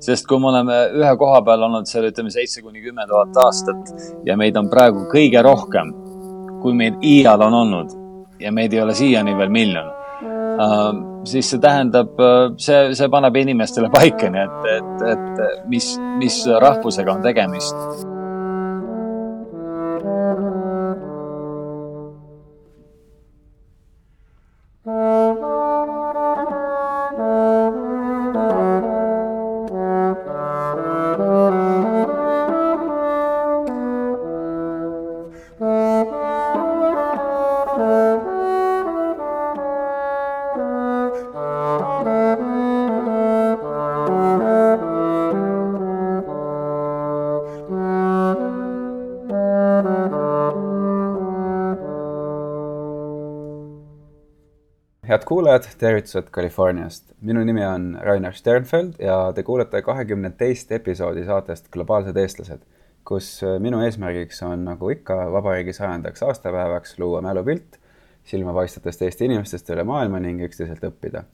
sest kui me oleme ühe koha peal olnud seal, ütleme seitse kuni kümme tuhat aastat ja meid on praegu kõige rohkem, kui meid iial on olnud ja meid ei ole siiani veel miljon uh,, siis see tähendab, see, see paneb inimestele paika, nii et, et, et mis, mis rahvusega on tegemist head kuulajad, tervitused Californiast. minu nimi on Rainer Sternfeld ja te kuulete kahekümne teist episoodi saatest Globaalsed eestlased, kus minu eesmärgiks on nagu ikka vabariigi sajandaks aastapäevaks luua mälupilt silmapaistvatest Eesti inimestest üle maailma ning üksteiselt õppida.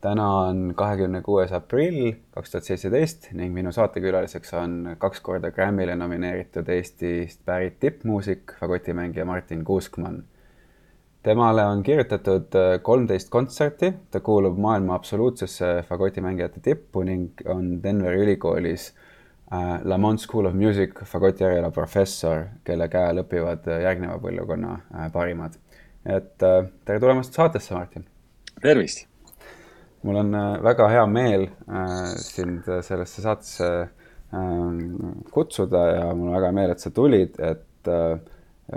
täna on kahekümne kuues aprill kaks tuhat seitseteist ning minu saatekülaliseks on kaks korda Grammy'le nomineeritud Eestist pärit tippmuusik, fagotimängija Martin Kuuskmann temale on kirjutatud äh, kolmteist kontserti, ta kuulub maailma absoluutsesse fagotimängijate tippu ning on Denveri ülikoolis äh, Lamont School of Music fagotieriala professor, kelle käe all õpivad äh, järgneva põlvkonna parimad. et tere tulemast saatesse, Martin! tervist! mul on väga hea meel sind sellesse saatesse kutsuda ja mul on väga hea meel, et sa tulid, et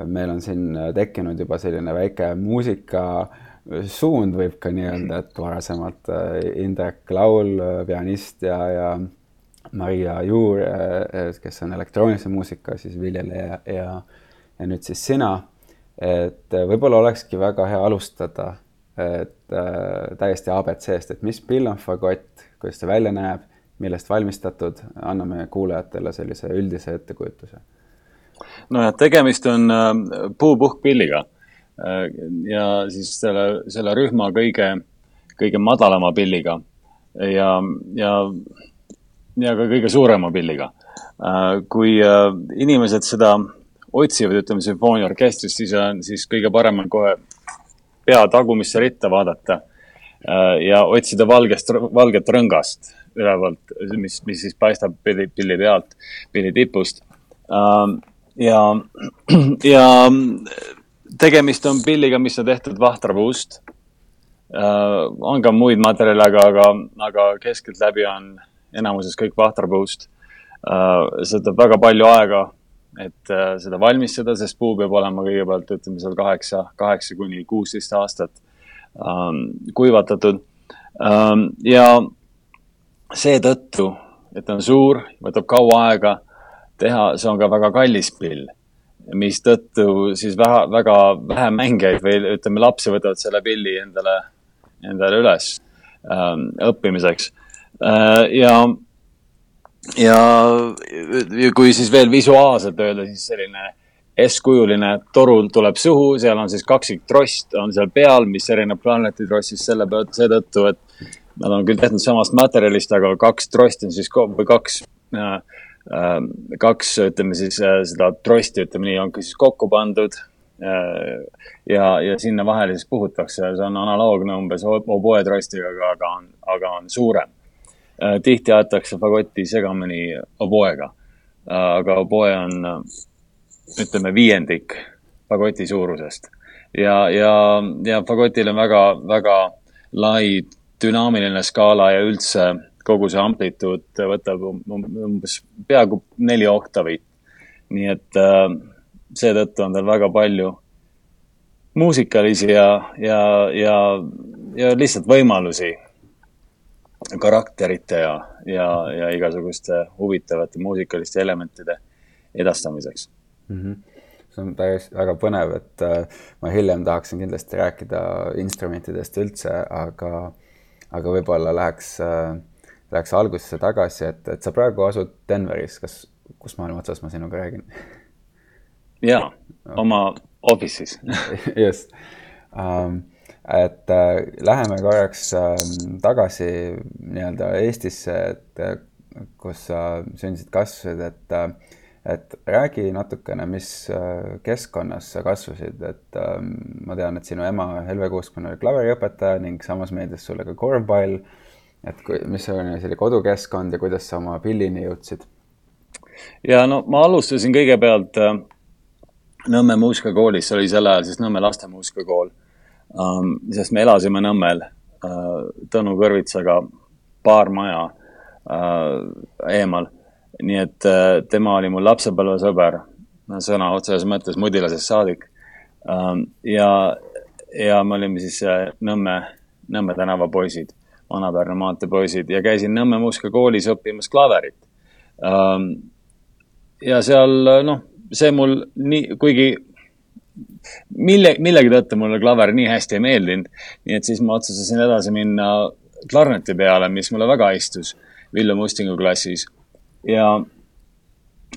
meil on siin äh, tekkinud juba selline väike muusikasuund, võib ka nii öelda, et varasemalt äh, Indrek Laul, äh, pianist ja, ja Maria Juur, kes on elektroonilise muusika siis viljeleja ja, ja nüüd siis sina. et võib-olla olekski väga hea alustada, et äh, täiesti abc-st, et mis pill on fagott, kuidas ta välja näeb, millest valmistatud, anname kuulajatele sellise üldise ettekujutuse nojah, tegemist on äh, puupuhkpilliga äh, ja siis selle, selle rühma kõige, kõige madalama pilliga ja, ja, ja ka kõige suurema pilliga. Äh, kui inimesed seda otsivad, ütleme sümfooniaorkestris, siis on, siis kõige parem on kohe pea tagumisse ritta vaadata ja otsida valgest, valget rõngast ülevalt, mis, mis siis paistab pilli, pilli pealt, pilli tipust ja, ja tegemist on pilliga, mis on tehtud vahtrapuust äh,. on ka muid materjale, aga, aga, aga keskeltläbi on enamuses kõik vahtrapuust äh,. see võtab väga palju aega, et äh, seda valmistada, sest puu peab olema kõigepealt, ütleme seal kaheksa, kaheksa kuni kuusteist aastat äh, kuivatatud äh,. ja seetõttu, et on suur, võtab kaua aega teha, see on ka väga kallis pill, mistõttu siis väga, väga vähe mängijaid või ütleme, lapsi võtavad selle pilli endale, endale üles ähm, õppimiseks äh,. ja, ja, kui siis veel visuaalselt öelda, siis selline S-kujuline toru tuleb suhu, seal on siis kaksik trost on seal peal, mis erineb plaanetitrossist selle pealt seetõttu, et nad on küll tehtud samast materjalist, aga kaks trosti on siis või kaks äh, kaks, ütleme siis äh, seda trosti, ütleme nii, on siis kokku pandud. Äh, ja, ja sinna vahele siis puhutakse, see on analoogne umbes oboe trostiga, aga, aga on, aga on suurem. Äh, tihti aetakse fagotti segamini oboega. aga oboe on, ütleme, viiendik fagoti suurusest ja, ja, ja fagotil on väga, väga lai dünaamiline skaala ja üldse kogu see amplituud võtab um-, um-, umbes peaaegu neli oktavit. nii et äh, seetõttu on tal väga palju muusikalisi ja, ja, ja, ja lihtsalt võimalusi karakterite ja, ja, ja igasuguste huvitavate muusikaliste elementide edastamiseks mm. -hmm see on täiesti väga põnev, et äh, ma hiljem tahaksin kindlasti rääkida instrumentidest üldse, aga, aga võib-olla läheks äh, läheks algusesse tagasi, et, et sa praegu asud Denveris, kas, kus maailma otsas ma sinuga räägin? jaa, oma office'is just um,. et äh, läheme korraks äh, tagasi nii-öelda Eestisse, et äh, kus sa sündisid, kasvasid, et äh, et räägi natukene, mis äh, keskkonnas sa kasvasid, et ähm, ma tean, et sinu ema Helve Kuuskmann oli klaveriõpetaja ning samas meeldis sulle ka korvpall. Et kui, mis oli selle kodukeskkond ja kuidas sa oma pillini jõudsid? ja no ma alustasin kõigepealt äh, Nõmme muusikakoolis, see oli sel ajal siis Nõmme lastemuusikakool um,. sest me elasime Nõmmel uh, Tõnu Kõrvitsaga paar maja uh, eemal nii et äh, tema oli mul lapsepõlvesõber, sõna otseses mõttes mudilasest saadik. Ähm, ja, ja me olime siis Nõmme, Nõmme tänava poisid, Vana-Pärnu maantee poisid ja käisin Nõmme muusikakoolis õppimas klaverit. Ähm, ja seal noh, see mul nii, kuigi mille, millegi tõttu mulle klaver nii hästi ei meeldinud, nii et siis ma otsustasin edasi minna klarneti peale, mis mulle väga istus Villu Mustingu klassis ja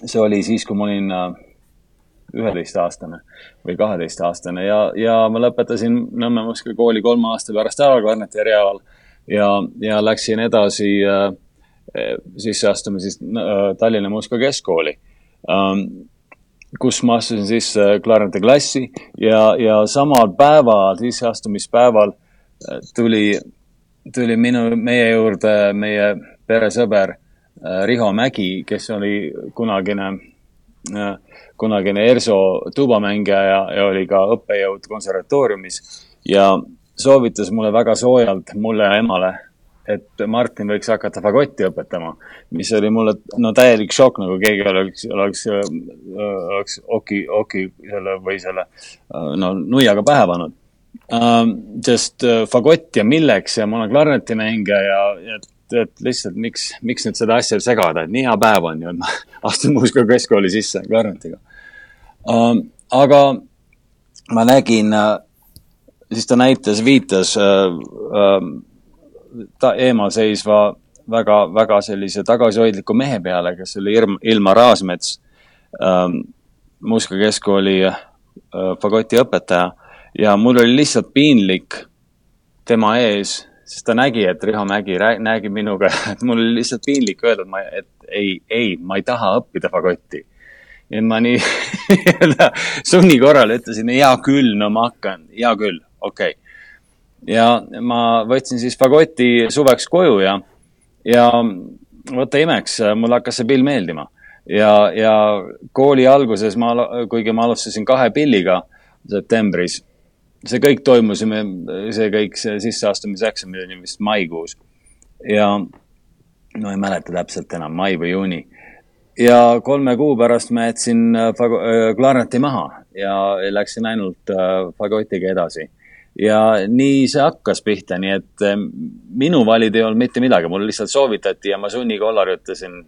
see oli siis, kui ma olin äh, üheteistaastane või kaheteistaastane ja, ja ma lõpetasin Nõmme muusikakooli kolme aasta pärast ära klarneti erialal ja, ja läksin edasi äh, sisse astuma siis äh, Tallinna Muusikakeskkooli ähm,, kus ma astusin sisse klarneti klassi ja, ja samal päeval, sisseastumispäeval äh, tuli, tuli minu, meie juurde meie peresõber Äh, Riho Mägi, kes oli kunagine, äh, kunagine ERSO tuubamängija ja, ja oli ka õppejõud konservatooriumis. Ja soovitas mulle väga soojalt, mulle ja emale, et Martin võiks hakata fagotti õpetama, mis oli mulle no täielik šokk, nagu keegi oleks, oleks, oleks oki, oki selle või selle no nuiaga pähe pannud uh,. sest fagott ja milleks ja ma olen klarnetimängija ja, ja et lihtsalt miks, miks nüüd seda asja segada, et nii hea päev on ju, et ma astun muusikakeskkooli sisse klarnetiga um,. aga ma nägin, siis ta näitas, viitas uh, uh, ta eemal seisva väga, väga sellise tagasihoidliku mehe peale, kes oli Irm, Ilmar Raasmets um,, muusikakeskkooli uh, fagoti õpetaja ja mul oli lihtsalt piinlik tema ees sest ta nägi, et Riho Mägi nägib minuga, et mul oli lihtsalt piinlik öelda, et ma, et ei, ei, ma ei taha õppida fagotti. ja ma nii sunni korral ütlesin, hea küll, no ma hakkan, hea küll, okei okay. ja ma võtsin siis fagoti suveks koju ja, ja võta imeks, mulle hakkas see pill meeldima. ja, ja kooli alguses ma, kuigi ma alustasin kahe pilliga septembris see kõik toimus, see kõik, see sisseastumiseksamid oli vist maikuus. ja no ei mäleta täpselt enam, mai või juuni. ja kolme kuu pärast ma jätsin äh, klarneti maha ja läksin ainult äh, fagotiga edasi. Ja nii see hakkas pihta, nii et minu valida ei olnud mitte midagi, mulle lihtsalt soovitati ja ma sunnikollari ütlesin,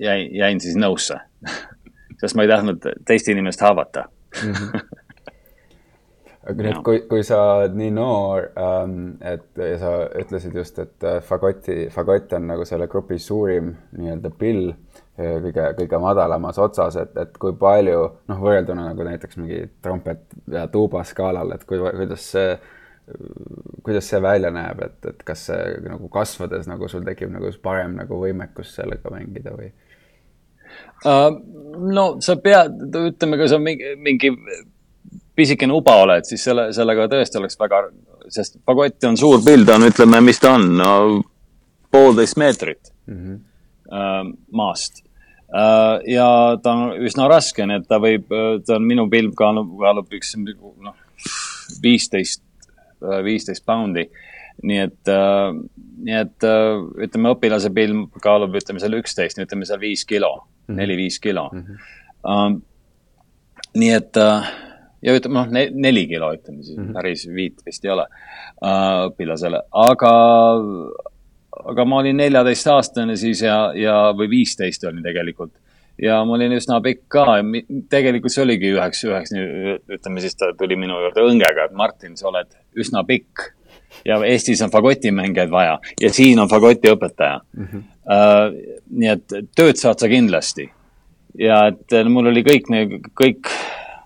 jäin, jäin siis nõusse. Sest ma ei tahtnud teist inimest haavata. Aga nüüd, kui, kui sa oled nii noor ähm,, et ja sa ütlesid just, et äh, fagoti, fagott on nagu selle grupi suurim nii-öelda pill kõige, kõige madalamas otsas, et, et kui palju, noh, võrrelduna nagu näiteks mingi trompet ja tuuba skaalal, et kui, kuidas see, kuidas see välja näeb, et, et kas see nagu kasvades nagu sul tekib nagu parem nagu võimekus sellega mängida või uh,? no sa pead, ütleme, kui sa mingi, mingi pisikene uba oled, siis selle, sellega tõesti oleks väga, sest fagott on suur pill, ta on, ütleme, mis ta on no,, poolteist meetrit mm -hmm. Äh, maast äh,. ja ta on üsna raske, nii et ta võib, ta on minu pilv kaalub, kaalub üks noh, viisteist, viisteist poundi. nii et äh,, nii et äh, ütleme, õpilase pilv kaalub, ütleme seal üksteist, ütleme seal viis kilo -hmm., neli-viis kilo mm. -hmm. Nii et ja ütleme noh, neli kilo, ütleme siis mm, -hmm. päris viit vist ei ole uh, õpilasele, aga, aga ma olin neljateistaastane siis ja, ja, või viisteist olin tegelikult. ja ma olin üsna pikk ka, tegelikult see oligi üheks, üheks, ütleme siis ta tuli minu juurde õngega, et Martin, sa oled üsna pikk ja Eestis on fagotimängijaid vaja ja siin on fagotiõpetaja mm. -hmm. Uh, nii et tööd saad sa kindlasti. ja et mul oli kõik, kõik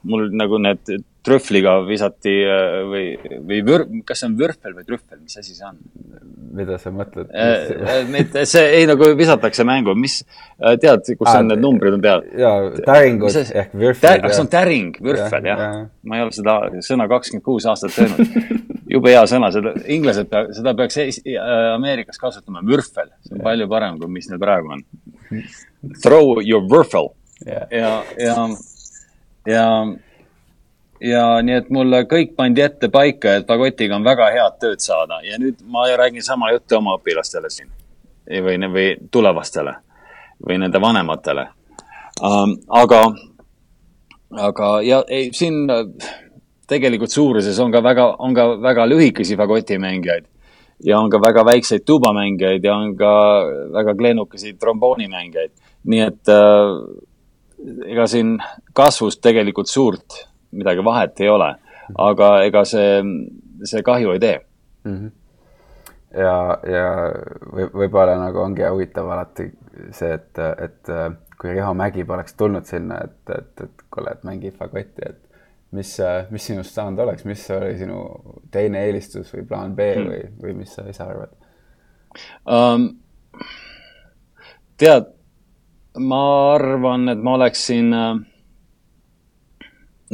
mul nagu need trühvliga visati äh, või, või vür-, kas see on vürfel või trühvel, mis asi see on? mida sa mõtled? mitte, see, ei nagu visatakse mängu, mis, tead, kus on need numbrid on peal? jaa, täringud ehk vürflid. kas on täring, vürfel, jah ja. ja.? ma ei ole seda sõna kakskümmend kuus aastat öelnud jube hea sõna, seda, inglased pea-, seda peaks Ameerikas kasutama, vürfel. see on palju parem, kui mis neil praegu on. Throw your würfel yeah.. ja, ja, ja ja nii et mulle kõik pandi ette paika, et Fagotiga on väga head tööd saada ja nüüd ma räägin sama juttu oma õpilastele siin või, või tulevastele või nende vanematele um,. aga, aga ja ei, siin tegelikult suuruses on ka väga, on ka väga lühikesi fagotimängijaid ja on ka väga väikseid tuubamängijaid ja on ka väga kleenukesi tromboonimängijaid. nii et äh, ega siin kasvust tegelikult suurt midagi vahet ei ole, aga ega see, see kahju ei tee mm. -hmm. ja, ja võib, võib-olla nagu ongi huvitav alati see, et, et kui Riho Mägi poleks tulnud sinna, et, et, et kuule, et mängi fagotti, et mis, mis sinust saanud oleks, mis oli sinu teine eelistus või plaan B hmm. või, või mis sa ise arvad um,? tead, ma arvan, et ma oleksin äh,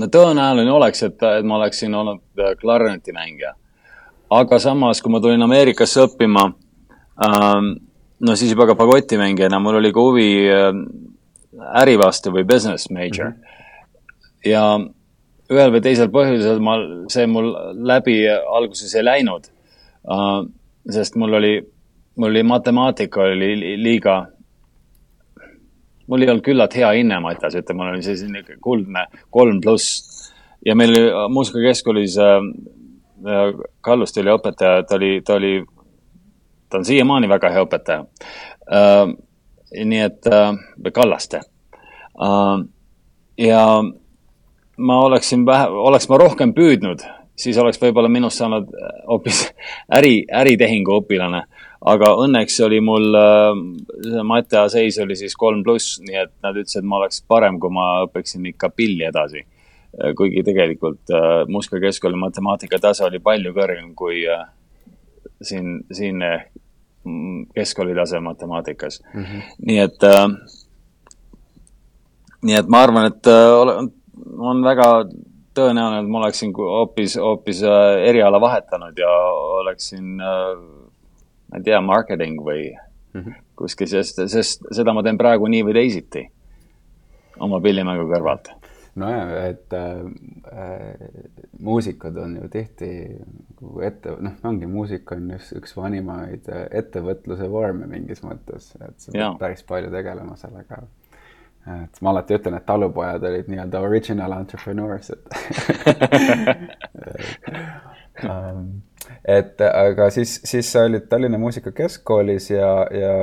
no tõenäoline oleks, et, et ma oleksin olnud äh, klarnetimängija. aga samas, kui ma tulin Ameerikasse õppima ähm,, no siis juba ka fagotimängijana, mul oli ka huvi äh, äri vastu või business major mm. -hmm. ja ühel või teisel põhjusel ma, see mul läbi alguses ei läinud äh,. sest mul oli, mul oli matemaatika oli liiga mul ei olnud küllalt hea hinne matas, ütleme, mul oli selline kuldne kolm pluss ja meil oli äh, muusikakeskkoolis äh, äh, Kalluste oli õpetaja, ta oli, ta oli, ta on siiamaani väga hea õpetaja äh,. nii et äh,, või Kallaste äh,. ja ma oleksin vähe, oleks ma rohkem püüdnud, siis oleks võib-olla minust saanud hoopis äri, äritehingu õpilane aga õnneks oli mul äh,, mate seis oli siis kolm pluss, nii et nad ütlesid, et ma oleks parem, kui ma õpiksin ikka pilli edasi. Äh, kuigi tegelikult äh, Muska keskkooli matemaatika tase oli palju kõrgem kui äh, siin, siin äh, keskkooli tase matemaatikas mm. -hmm. nii et äh,, nii et ma arvan, et äh, on väga tõenäoline, et ma oleksin hoopis, hoopis eriala vahetanud ja oleksin ma ei tea, marketing või mm -hmm. kuskil, sest, sest seda ma teen praegu nii või teisiti oma pillimängu kõrvalt. nojah, et äh, muusikud on ju tihti nagu ette, noh, ongi muusika on just üks vanimaid äh, ettevõtluse vorme mingis mõttes, et sa pead päris palju tegelema sellega et ma alati ütlen, et talupojad olid nii-öelda original entrepreneurs, et um, et aga siis, siis sa olid Tallinna Muusikakeskkoolis ja, ja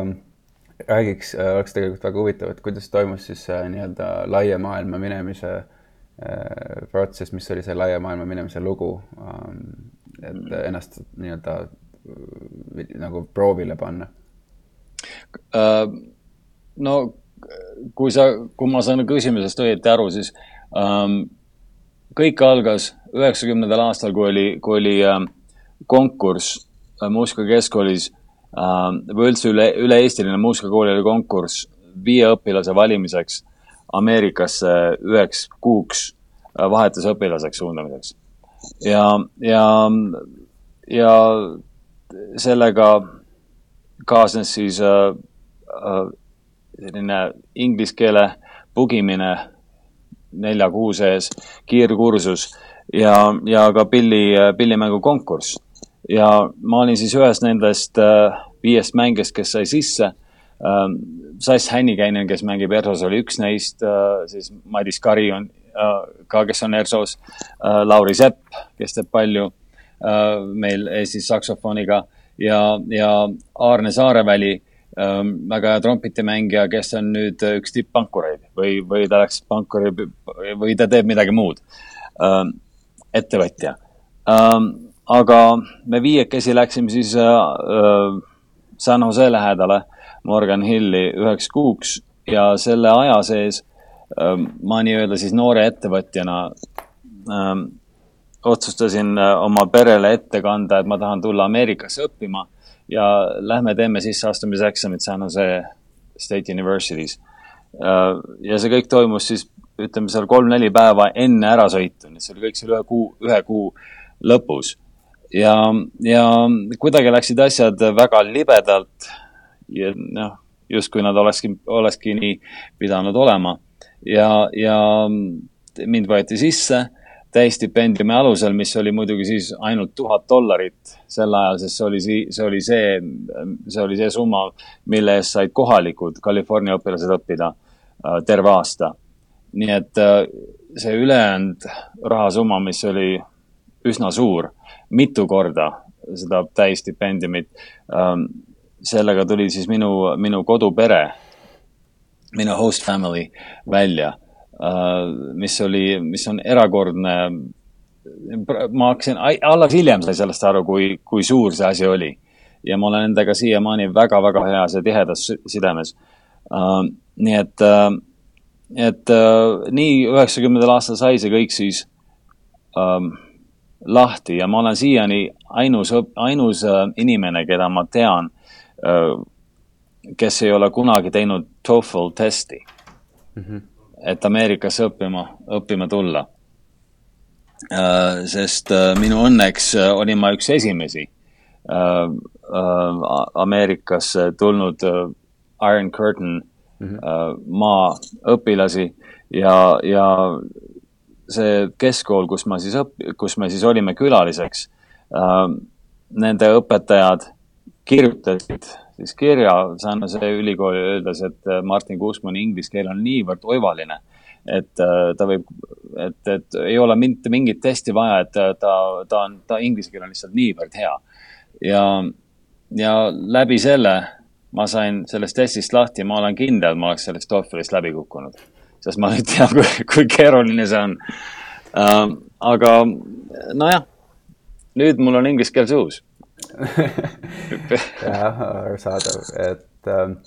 räägiks, oleks tegelikult väga huvitav, et kuidas toimus siis see nii-öelda laia maailma minemise äh, protsess, mis oli see laia maailma minemise lugu ähm,? et ennast nii-öelda äh, nagu proovile panna uh,? no kui sa, kui ma saan küsimusest õieti aru, siis um, kõik algas üheksakümnendal aastal, kui oli, kui oli uh, konkurss äh, muusikakeskkoolis äh, või üldse üle, üle-eestiline muusikakoolide konkurss viie õpilase valimiseks Ameerikasse üheks kuuks äh, vahetusõpilaseks suundamiseks. ja, ja, ja sellega kaasnes siis äh, selline inglise keele pugimine nelja kuu sees, kiirkursus ja, ja ka pilli, pillimängu konkurss ja ma olin siis ühes nendest äh, viiest mängijast, kes sai sisse ähm,. Sass Hännikäinen, kes mängib ERSO-s, oli üks neist äh,, siis Madis Kari on äh, ka, kes on ERSO-s Lauri Sepp, kes teeb palju meil Eestis saksofoniga ja, ja Aarne Saareväli ähm, väga hea trompetimängija, kes on nüüd üks tipp-pankureid või, või ta läks pankuri või ta teeb midagi muud ähm,. ettevõtja aga me viiekesi läksime siis äh, äh, San Jose lähedale Morgan Hilli üheks kuuks ja selle aja sees äh, ma nii-öelda siis noore ettevõtjana ähm, otsustasin oma perele ette kanda, et ma tahan tulla Ameerikasse õppima ja lähme teeme sisseastumiseksamid San Jose State University's. ja see kõik toimus siis ütleme seal kolm-neli päeva enne ärasõitu, nii et see oli kõik seal ühe kuu, ühe kuu lõpus. Ja, ja kuidagi läksid asjad väga libedalt ja noh, justkui nad olekski, olekski nii pidanud olema. ja, ja mind võeti sisse täistipendiumi alusel, mis oli muidugi siis ainult tuhat dollarit sel ajal, sest see oli, see oli see, see oli see summa, mille eest said kohalikud California õpilased õppida äh, terve aasta nii et äh, see ülejäänud rahasumma, mis oli üsna suur, mitu korda seda täistipendiumit, ähm, sellega tuli siis minu, minu kodupere, minu host family välja, äh, mis oli, mis on erakordne. ma hakkasin, alles hiljem sai sellest aru, kui, kui suur see asi oli. ja ma olen nendega siiamaani väga-väga heas ja tihedas sidemes. Äh, nii et et äh, nii üheksakümnendal aastal sai see kõik siis ähm, lahti ja ma olen siiani ainus, ainus äh, inimene, keda ma tean äh,, kes ei ole kunagi teinud TOEFL testi mm. -hmm. et Ameerikasse õppima, õppima tulla äh,. sest minu õnneks olin ma üks esimesi Ameerikasse tulnud Iron Curtain mm -hmm. maaõpilasi ja, ja see keskkool, kus ma siis õpp-, kus me siis olime külaliseks äh,, nende õpetajad kirjutasid siis kirja San Jose ülikooli öeldes, et äh, Martin Kuusmanni inglise keel on niivõrd oivaline, et äh, ta võib, et, et ei ole mitte mingit testi vaja, et ta, ta on, ta inglise keel on lihtsalt niivõrd hea. ja, ja läbi selle ma sain sellest testist lahti ma olen kindel, ma oleks sellest TOEFList läbi kukkunud. Sest ma nüüd tean, kui, kui keeruline see on uh,. aga nojah, nüüd mul on inglise keel suus jah, arusaadav, et ähm,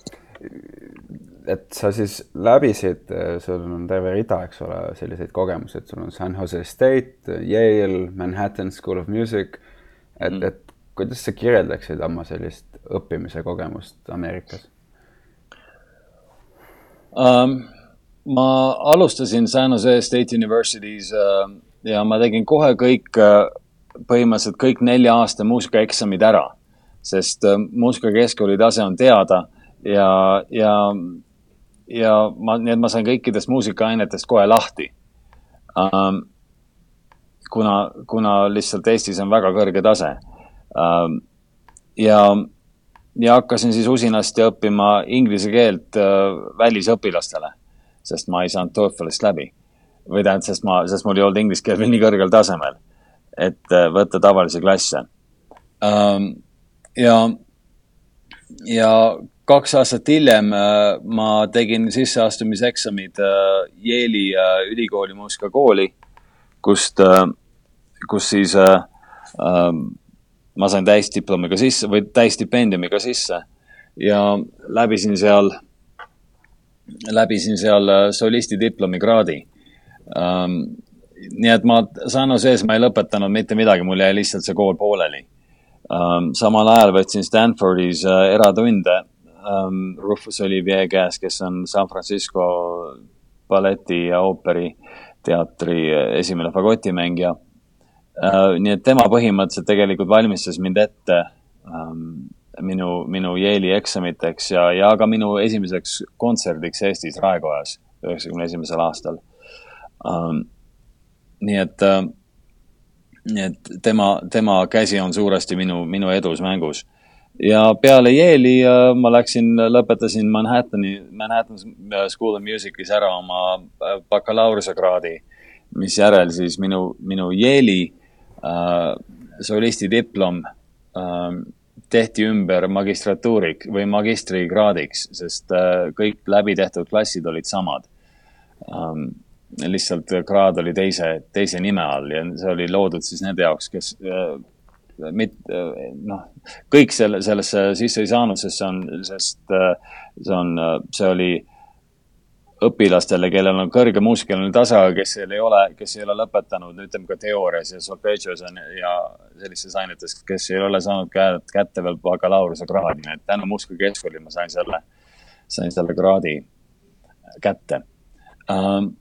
et sa siis läbisid, sul on terve rida, eks ole, selliseid kogemusi, et sul on San Jose State, Yale, Manhattan School of Music. et mm., et kuidas sa kirjeldaksid oma sellist õppimise kogemust Ameerikas um,? Ma alustasin San Jose State University's uh, ja ma tegin kohe kõik uh,, põhimõtteliselt kõik nelja aasta muusikaeksamid ära, sest uh, muusikakeskkooli tase on teada ja, ja, ja ma, nii et ma sain kõikidest muusikaainetest kohe lahti um,. kuna, kuna lihtsalt Eestis on väga kõrge tase um,. ja ja hakkasin siis usinasti õppima inglise keelt äh, välisõpilastele, sest ma ei saanud TOEFList läbi. või tähendab, sest ma, sest mul ei olnud inglise keel veel nii kõrgel tasemel, et äh, võtta tavalisi klasse ähm,. ja, ja kaks aastat hiljem äh, ma tegin sisseastumiseksamid äh, Yale'i äh, ülikooli muusikakooli, kust kus siis äh, äh, ma sain täisdiplomiga sisse või täisstipendiumiga sisse ja läbisin seal, läbisin seal äh, solisti diplomikraadi um,. nii et ma San Jose's ma ei lõpetanud mitte midagi, mul jäi lihtsalt see kool pooleli um,. samal ajal võtsin Stanfordis uh, eratunde um, Rufus Olivier käes, kes on San Francisco balleti ja ooperiteatri esimene fagotimängija Äh, nii et tema põhimõtteliselt tegelikult valmistas mind ette ähm, minu, minu Yale'i eksamiteks ja, ja ka minu esimeseks kontserdiks Eestis Raekojas üheksakümne esimesel aastal ähm,. nii et äh,, nii et tema, tema käsi on suuresti minu, minu edus mängus. ja peale Yale'i äh, ma läksin, lõpetasin Manhattani, Manhattan School of Music'is ära oma äh, bakalaureusekraadi, misjärel siis minu, minu Yale'i Äh, solisti diplom ähm, tehti ümber magistratuuriks või magistrikraadiks, sest äh, kõik läbi tehtud klassid olid samad. Ähm, lihtsalt kraad oli teise, teise nime all ja see oli loodud siis nende jaoks, kes äh, mit-, noh, kõik selle, sellesse sisse ei saanud, sest see on, sest see on, see oli õpilastele, kellel on kõrge muusikaline tase, aga kes ei ole, kes ei ole lõpetanud, ütleme ka teoorias ja solfedžos ja sellistes ainetes, kes ei ole saanud kätte veel bakalaureuse kraadi, nii et tänu muusikakeskkonnale ma sain selle, sain selle kraadi kätte um,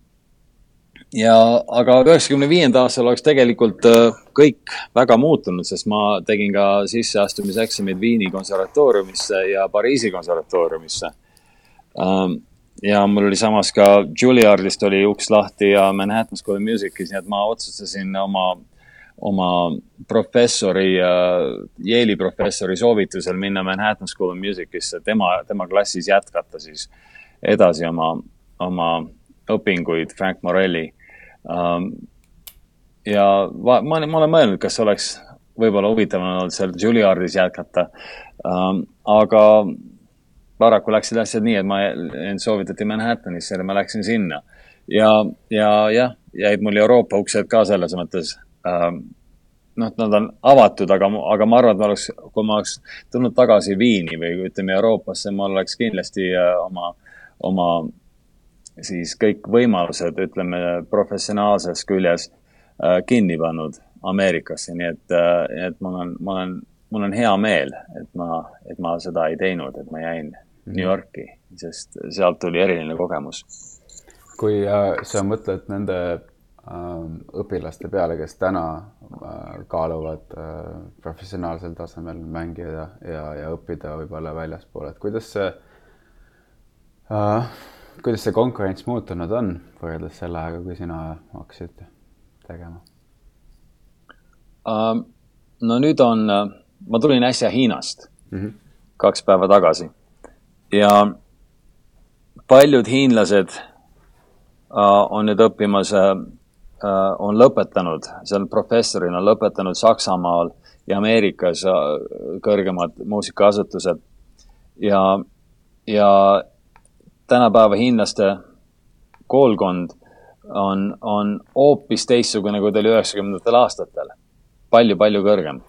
ja, aga üheksakümne viienda aastal oleks tegelikult äh, kõik väga muutunud, sest ma tegin ka sisseastumiseksamid Viini konservatooriumisse ja Pariisi konservatooriumisse. Ähm, ja mul oli samas ka Juilliardist oli uks lahti ja Manhattan School of Music'is, nii et ma otsustasin oma, oma professori, äh, Yale'i professori soovitusel minna Manhattan School of Music'isse, tema, tema klassis jätkata siis edasi oma, oma õpinguid Frank Morelli Um, ja ma, ma, ma olen mõelnud, kas oleks võib-olla huvitavam olnud seal Juilliardis jätkata um,. aga paraku läksid asjad nii, et ma, end soovitati Manhattanisse ja ma läksin sinna. ja, ja jah, jäid mul Euroopa uksed ka selles mõttes um, noh, nad on avatud, aga, aga ma arvan, et ma oleks, kui ma oleks tulnud tagasi Viini või ütleme Euroopasse, ma oleks kindlasti uh, oma, oma siis kõik võimalused, ütleme, professionaalses küljes äh, kinni pannud Ameerikasse, nii et, äh, et mul on, mul on, mul on hea meel, et ma, et ma seda ei teinud, et ma jäin mm -hmm. New Yorki, sest sealt tuli eriline kogemus. kui äh, sa mõtled nende äh, õpilaste peale, kes täna äh, kaaluvad äh, professionaalsel tasemel mängida ja, ja, õppida võib-olla väljaspool, et kuidas see äh, kuidas see konkurents muutunud on võrreldes selle ajaga, kui sina hakkasid tegema uh,? no nüüd on, ma tulin äsja Hiinast mm, -hmm. kaks päeva tagasi ja paljud hiinlased uh, on nüüd õppimas uh,, on lõpetanud, seal professorina lõpetanud Saksamaal ja Ameerikas uh, kõrgemad muusikaasutused ja, ja tänapäeva hiinlaste koolkond on, on hoopis teistsugune, kui ta oli üheksakümnendatel aastatel palju,. palju-palju kõrgem.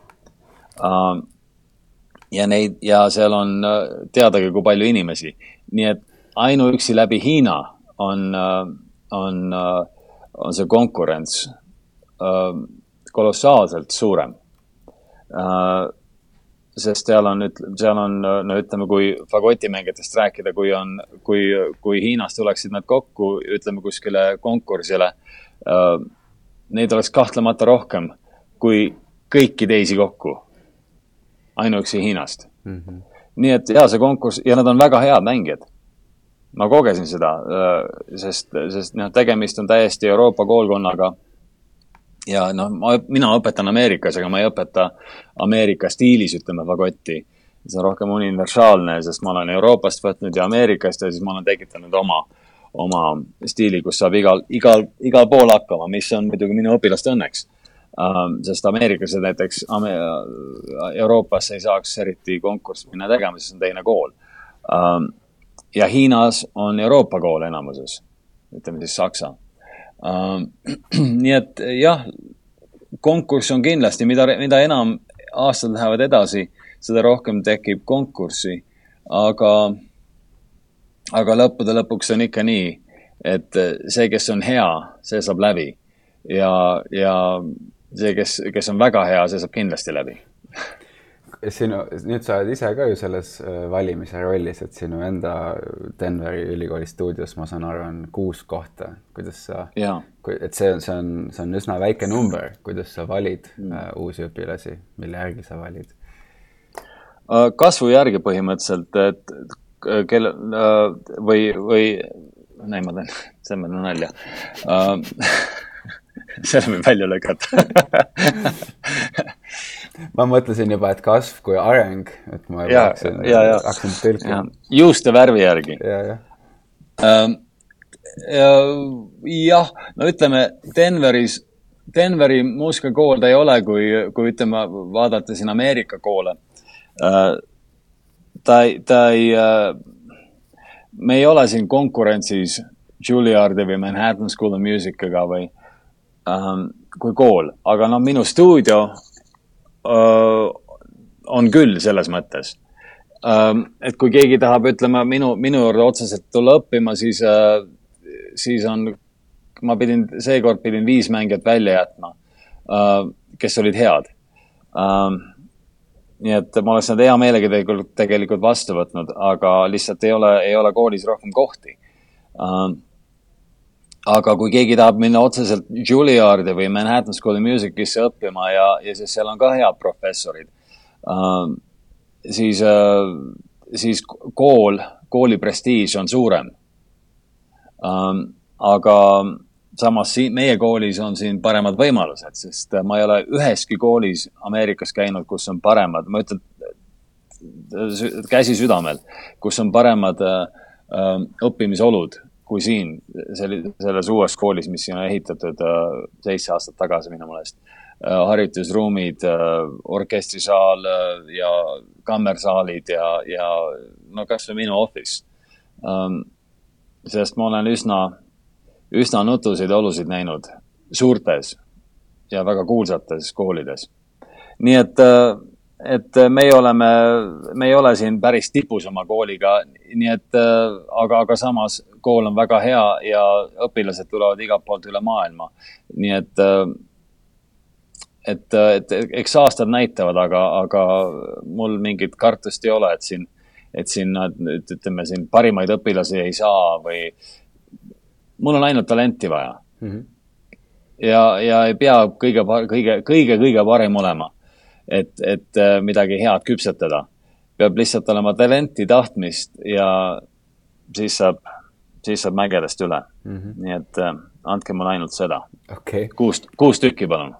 Ja neid ja seal on uh, teadagi, kui palju inimesi, nii et ainuüksi läbi Hiina on uh,, on on see konkurents kolossaalselt suurem sest seal on, seal on, no ütleme, kui fagotimängijatest rääkida, kui on, kui, kui Hiinast tuleksid nad kokku, ütleme kuskile konkursile äh,. Neid oleks kahtlemata rohkem kui kõiki teisi kokku. Ainuüksi Hiinast mm. -hmm. nii et ja see konkurss ja nad on väga head mängijad. ma kogesin seda äh,, sest, sest noh, tegemist on täiesti Euroopa koolkonnaga ja noh, ma, mina õpetan Ameerikas, aga ma ei õpeta Ameerika stiilis, ütleme, fagotti. see on rohkem universaalne, sest ma olen Euroopast võtnud ja Ameerikast ja siis ma olen tekitanud oma, oma stiili, kus saab igal, igal, igal pool hakkama, mis on muidugi minu õpilaste õnneks um,. Sest Ameerikas näiteks Ame, Euroopas ei saaks eriti konkurssi minna tegema, sest on teine kool um,. ja Hiinas on Euroopa kool enamuses, ütleme siis Saksa Uh, nii et jah, konkurss on kindlasti, mida, mida enam aastad lähevad edasi, seda rohkem tekib konkurssi. aga, aga lõppude lõpuks on ikka nii, et see, kes on hea, see saab läbi. ja, ja see, kes, kes on väga hea, see saab kindlasti läbi sinu, nüüd sa oled ise ka ju selles äh, valimise rollis, et sinu enda Denveri ülikooli stuudios, ma saan aru, on kuus kohta. kuidas sa, et see on, see on, see on üsna väike number, kuidas sa valid mm. uh, uusi õpilasi, mille järgi sa valid? Äh, kasvu järgi põhimõtteliselt, et kelle uh, või, või, näi, ma teen, see on nalja uh, selle võib välja lükata ma mõtlesin juba, et kasv kui areng, et ma juba hakkasin, hakkasin tõlkima. juuste värvi järgi. ja, jah ähm, jah, no ütleme Denveris, Denveri muusikakool ta ei ole, kui, kui ütleme, vaadata siin Ameerika koole. Äh, ta ta ei, äh, me ei ole siin konkurentsis Juilliardi või Manhattan School of Music'iga või ähm, kui kool, aga noh, minu stuudio on küll selles mõttes. et kui keegi tahab, ütleme minu, minu juurde otseselt tulla õppima, siis, siis on, ma pidin, seekord pidin viis mängijat välja jätma, kes olid head nii et ma oleks nad hea meelega tegelikult, tegelikult vastu võtnud, aga lihtsalt ei ole, ei ole koolis rohkem kohti. Aga kui keegi tahab minna otseselt Juilliardi või Manhattan School of Music'isse õppima ja, ja siis seal on ka head professorid uh,, siis uh,, siis kool, kooli prestiiž on suurem uh,. aga samas siin meie koolis on siin paremad võimalused, sest ma ei ole üheski koolis Ameerikas käinud, kus on paremad, ma ütlen käsi südamel, kus on paremad äh, äh, õppimisolud kui siin, selles uues koolis, mis siin on ehitatud äh, seitse aastat tagasi minu meelest äh,. harjutusruumid äh,, orkestrisaal ja kammersaalid ja, ja no kasvõi minu office ähm,. sest ma olen üsna üsna nutusid olusid näinud suurtes ja väga kuulsates koolides. nii et, et meie oleme, me ei ole siin päris tipus oma kooliga, nii et äh, aga, aga samas kool on väga hea ja õpilased tulevad igalt poolt üle maailma. nii et, äh, et, et eks aastad näitavad, aga, aga mul mingit kartust ei ole, et siin, et siin, ütleme siin parimaid õpilasi ei saa või mul on ainult talenti vaja mm. -hmm. ja, ja ei pea kõige, kõige, kõige, kõige parem olema, et, et äh, midagi head küpsetada. peab lihtsalt olema talenti, tahtmist ja siis saab, siis saab mägedest üle mm. -hmm. nii et äh, andke mulle ainult seda okay.. kuus, kuus tükki, palun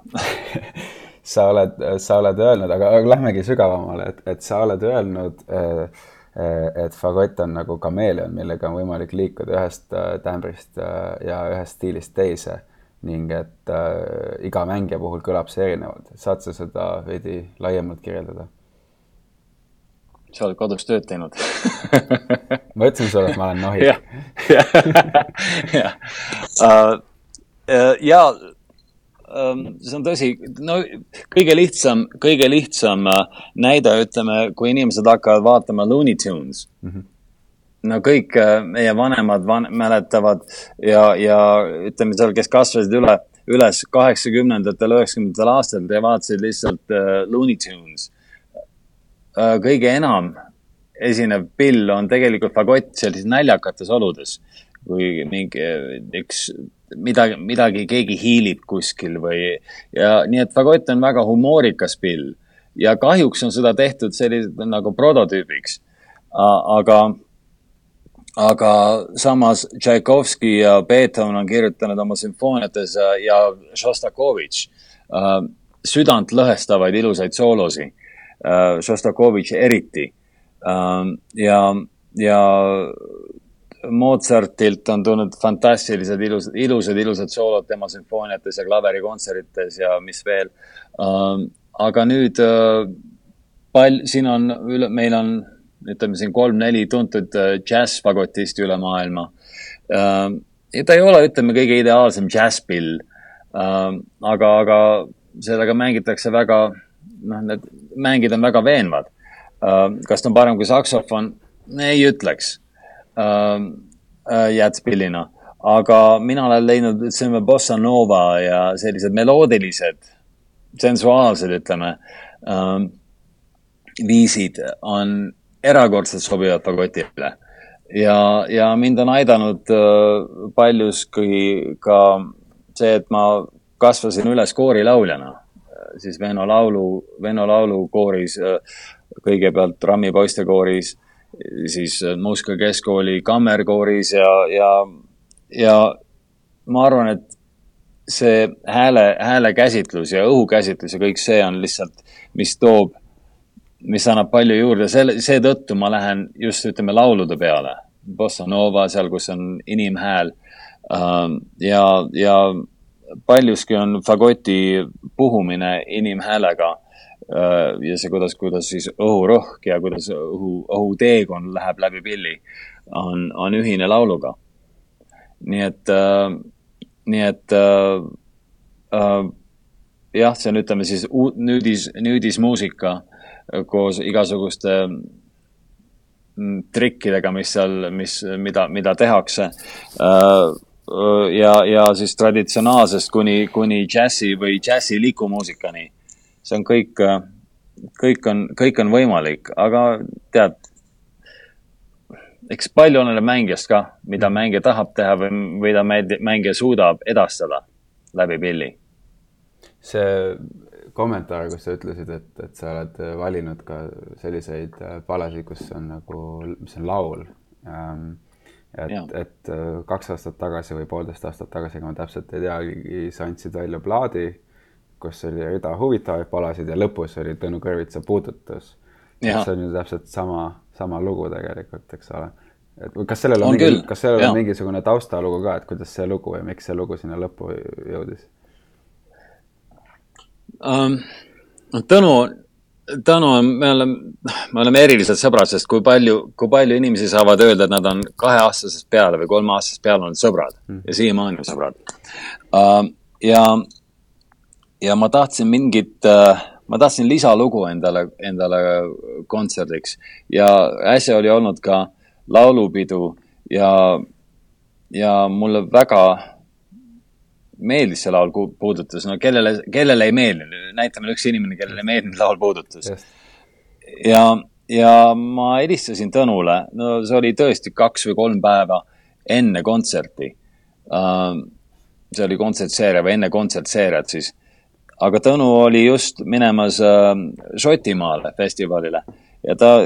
sa oled, sa oled öelnud, aga lähmegi sügavamale, et, et sa oled öelnud äh, Eh, et fagott on nagu kameeleon, millega on võimalik liikuda ühest äh, tämbrist äh, ja ühest stiilist teise ning et äh, iga mängija puhul kõlab see erinevalt. saad sa seda veidi laiemalt kirjeldada? sa oled kodus tööd teinud ma ütlesin sulle, et ma olen nohik. jah, jah. ja see on tõsi, no kõige lihtsam, kõige lihtsam äh, näide, ütleme, kui inimesed hakkavad vaatama Looney Tunes mm. -hmm. No kõik äh, meie vanemad van mäletavad ja, ja ütleme seal, kes kasvasid üle, üles kaheksakümnendatel, üheksakümnendatel aastatel ja vaatasid lihtsalt uh, Looney Tunes uh,. kõige enam esinev pill on tegelikult fagott sellises näljakates oludes kui mingi üks midagi, midagi keegi hiilib kuskil või ja nii et fagott on väga humoorikas pill ja kahjuks on seda tehtud sellised nagu prototüübiks. aga, aga samas Tšaikovski ja Beethoven on kirjutanud oma sümfooniates ja Šostakovitš südantlõhestavaid ilusaid soolosi. Šostakovitš eriti. ja, ja Mozartilt on tulnud fantastilised ilusad, ilusad, ilusad soolod tema sümfooniates ja klaverikontsertides ja mis veel uh,. aga nüüd pal-, siin on üle, meil on, ütleme siin kolm-neli tuntud uh, džässfagotisti üle maailma uh,. ja ta ei ole, ütleme, kõige ideaalsem džässpill uh,. aga, aga sellega mängitakse väga, noh, need mängid on väga veenvad kas ta on parem kui saksofon? ei ütleks äh, jäätspillina. aga mina olen leidnud, ütleme, bossa nova ja sellised meloodilised, sensuaalsed, ütleme äh,, viisid on erakordselt sobivad fagotile. ja, ja mind on aidanud äh, paljuski ka see, et ma kasvasin üles koorilauljana, siis Venno laulu, Venno laulukooris äh, kõigepealt Rammi poistekooris siis äh, Moskva keskkooli kammerkooris ja, ja, ja ma arvan, et see hääle, häälekäsitlus ja õhukäsitlus ja kõik see on lihtsalt, mis toob, mis annab palju juurde, selle, seetõttu ma lähen just ütleme laulude peale. Bossa Nova seal, kus on inimhääl ähm, ja, ja paljuski on fagoti puhumine inimhäälega Äh, ja see, kuidas, kuidas siis õhurõhk ja kuidas õhu, õhuteekond läheb läbi pilli, on, on ühine lauluga. nii et äh,, nii et äh, äh, jah, see on, ütleme siis uut, nüüdis, nüüdismuusika koos igasuguste mm, trikkidega, mis seal, mis, mida, mida tehakse äh, ja, ja siis traditsionaalsest kuni, kuni džässi või džässi likumuusikani. see on kõik, kõik on, kõik on võimalik, aga tead, eks palju oleneb mängijast ka, mida mängija tahab teha või, ta mängija suudab edastada läbi pilli. see kommentaar, kus sa ütlesid, et, et sa oled valinud ka selliseid palasid, kus on nagu, mis on laul ähm, et, et äh, kaks aastat tagasi või poolteist aastat tagasi, ega ma täpselt ei teagi, sa andsid välja plaadi, kus oli rida huvitavaid palasid ja lõpus oli Tõnu Kõrvitsa puudutus. see on ju täpselt sama, sama lugu tegelikult, eks ole. et kas sellel on, on mingi, kas sellel ja. on mingisugune taustalugu ka, et kuidas see lugu või miks see lugu sinna lõppu jõudis um,? Tõnu Tanu, me oleme, me oleme erilised sõbrad, sest kui palju, kui palju inimesi saavad öelda, et nad on kaheaastasest peale või kolmeaastasest peale olnud sõbrad mm. ja siiamaani on sõbrad uh,. ja, ja ma tahtsin mingit uh,, ma tahtsin lisalugu endale, endale kontserdiks ja äsja oli olnud ka laulupidu ja, ja mulle väga meeldis see laul puudutas, no kellele, kellele ei meeldinud, näita meile üks inimene, kellele ei meeldinud laul puudutas. ja, ja ma helistasin Tõnule, no see oli tõesti kaks või kolm päeva enne kontserti uh,. see oli kontsertseeria või enne kontsertseeriat siis. aga Tõnu oli just minemas uh, Šotimaale festivalile ja ta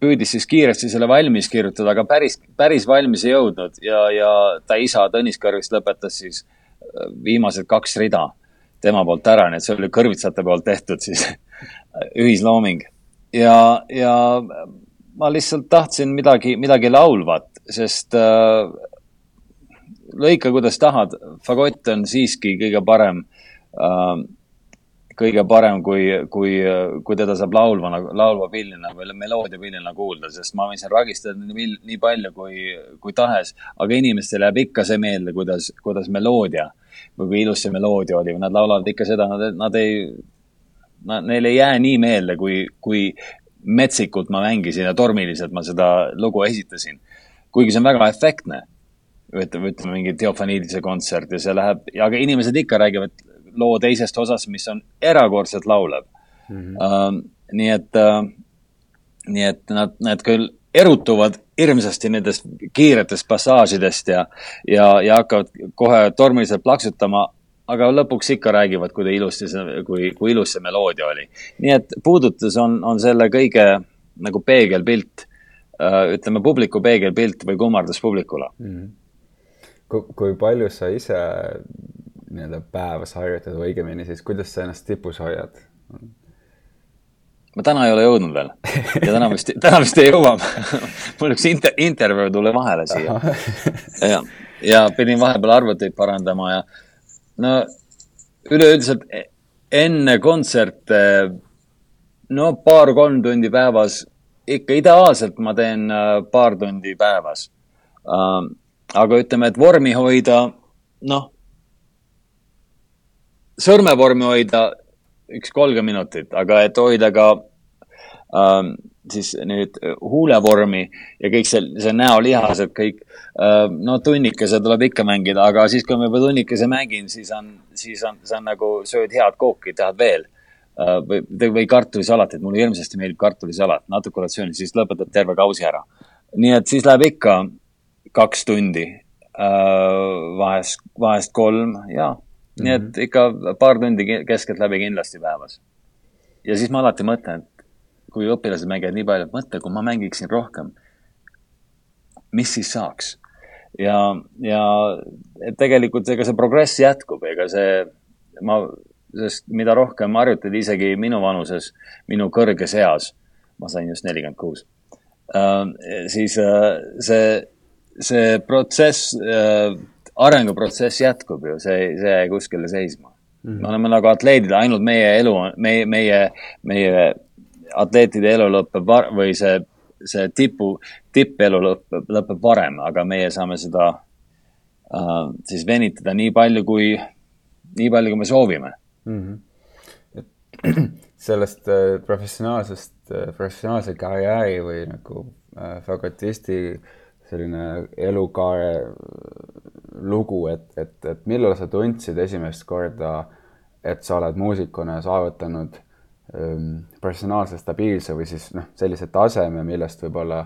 püüdis siis kiiresti selle valmis kirjutada, aga päris, päris valmis ei jõudnud ja, ja ta isa Tõnis Kõrvist lõpetas siis uh, viimased kaks rida tema poolt ära, nii et see oli kõrvitsate poolt tehtud siis ühislooming. ja, ja ma lihtsalt tahtsin midagi, midagi laulvat, sest äh, lõika, kuidas tahad, fagott on siiski kõige parem äh, kõige parem, kui, kui, kui teda saab laulvana, laulva pillina või meloodiapillina kuulda, sest ma võin seal ragistada nii, nii palju kui, kui tahes, aga inimestele jääb ikka see meelde, kuidas, kuidas meloodia või kui ilus see meloodia oli või nad laulavad ikka seda, nad, nad ei, neile ei jää nii meelde, kui, kui metsikult ma mängisin ja tormiliselt ma seda lugu esitasin. kuigi see on väga efektne ütleme, ütleme mingi Theofanidise kontsert ja see läheb, aga inimesed ikka räägivad loo teisest osast, mis on erakordselt laulev mm. -hmm. Uh, nii et uh,, nii et nad, nad küll erutuvad hirmsasti nendest kiiretest passaažidest ja, ja, ja hakkavad kohe tormiliselt plaksutama, aga lõpuks ikka räägivad, kui ilusti see, kui, kui ilus see meloodia oli. nii et puudutus on, on selle kõige nagu peegelpilt uh,, ütleme publiku peegelpilt või kummardus publikule mm. -hmm. kui, kui palju sa ise nii-öelda päevas harjutad või õigemini siis, kuidas sa ennast tipus hoiad? Ma täna ei ole jõudnud veel ja täna vist, täna vist ei jõua mul üks inter, intervjuu tuli vahele siia. ja, ja pidin vahepeal arvuteid parandama ja no üleüldiselt e-, enne kontserte no paar-kolm tundi päevas, ikka ideaalselt ma teen äh, paar tundi päevas. Ähm, aga ütleme, et vormi hoida, noh sõrmevormi hoida üks kolmkümmend minutit, aga et hoida ka ähm, siis nüüd huulevormi ja kõik see, see näolihased kõik äh,, no tunnikese tuleb ikka mängida, aga siis, kui ma juba tunnikese mängin, siis on, siis on, see on nagu sööd head kooki, tahad veel äh,. või, või kartulisalatit, mulle hirmsasti meeldib kartulisalat, natuke ratsiooni, siis lõpetad terve kausi ära. nii et siis läheb ikka kaks tundi äh,, vahest, vahest kolm ja nii et mhm. ikka paar tundi keskeltläbi kindlasti päevas. ja siis ma alati mõtlen, et kui õpilased mängivad nii palju, et mõtle, kui ma mängiksin rohkem, mis siis saaks? ja, ja tegelikult ega see progress jätkub, ega see, ma, sest mida rohkem harjutad, isegi minu vanuses, minu kõrges eas, ma sain just nelikümmend kuus, äh, siis äh, see, see protsess äh, arenguprotsess jätkub ju, see, see ei jää kuskile seisma mm. -hmm. me oleme nagu atleedid, ainult meie elu, meie, meie, meie atleetide elu lõpeb või see, see tipu, tippelu lõpeb, lõpeb varem, aga meie saame seda uh, siis venitada nii palju, kui, nii palju, kui me soovime mm. -hmm. et sellest äh, professionaalsest, äh, professionaalse karjääri või nagu fagotisti selline elukaare lugu, et, et, et millal sa tundsid esimest korda, et sa oled muusikuna saavutanud ähm, personaalse stabiilse või siis noh, sellise taseme, millest võib-olla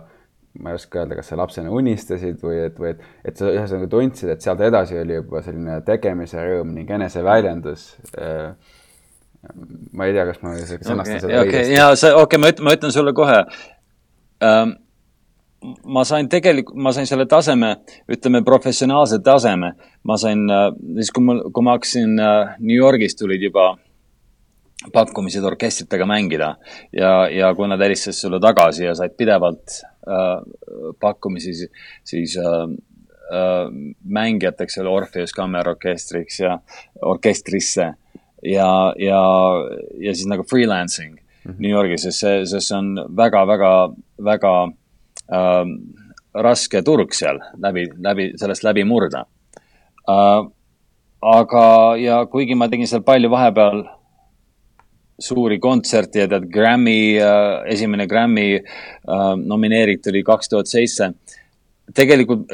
ma ei oska öelda, kas sa lapsena unistasid või et, või et, et sa ühesõnaga tundsid, et sealt edasi oli juba selline tegemise rõõm ning eneseväljendus äh, ma ei tea, kas ma sõnastan okay, seda okay, õigesti. ja see, okei okay,, ma ütlen, ma ütlen sulle kohe ähm, ma sain tegelikult, ma sain selle taseme, ütleme professionaalse taseme, ma sain äh, siis, kui mul, kui ma hakkasin äh, New Yorgis tulid juba pakkumised orkestritega mängida. Ja, ja kui nad helistasid sulle tagasi ja said pidevalt äh, pakkumisi, siis, siis äh, äh, mängijateks oli Orpheus kammerorkestriks ja orkestrisse. Ja, ja, ja siis nagu freelancing mm -hmm. New Yorgis, sest see, sest see on väga, väga, väga äh, raske turg seal läbi, läbi, sellest läbi murda äh,. aga, ja kuigi ma tegin seal palju vahepeal suuri kontserte ja tead, Grammy äh,, esimene Grammy äh, nomineeritud oli kaks tuhat seitse. tegelikult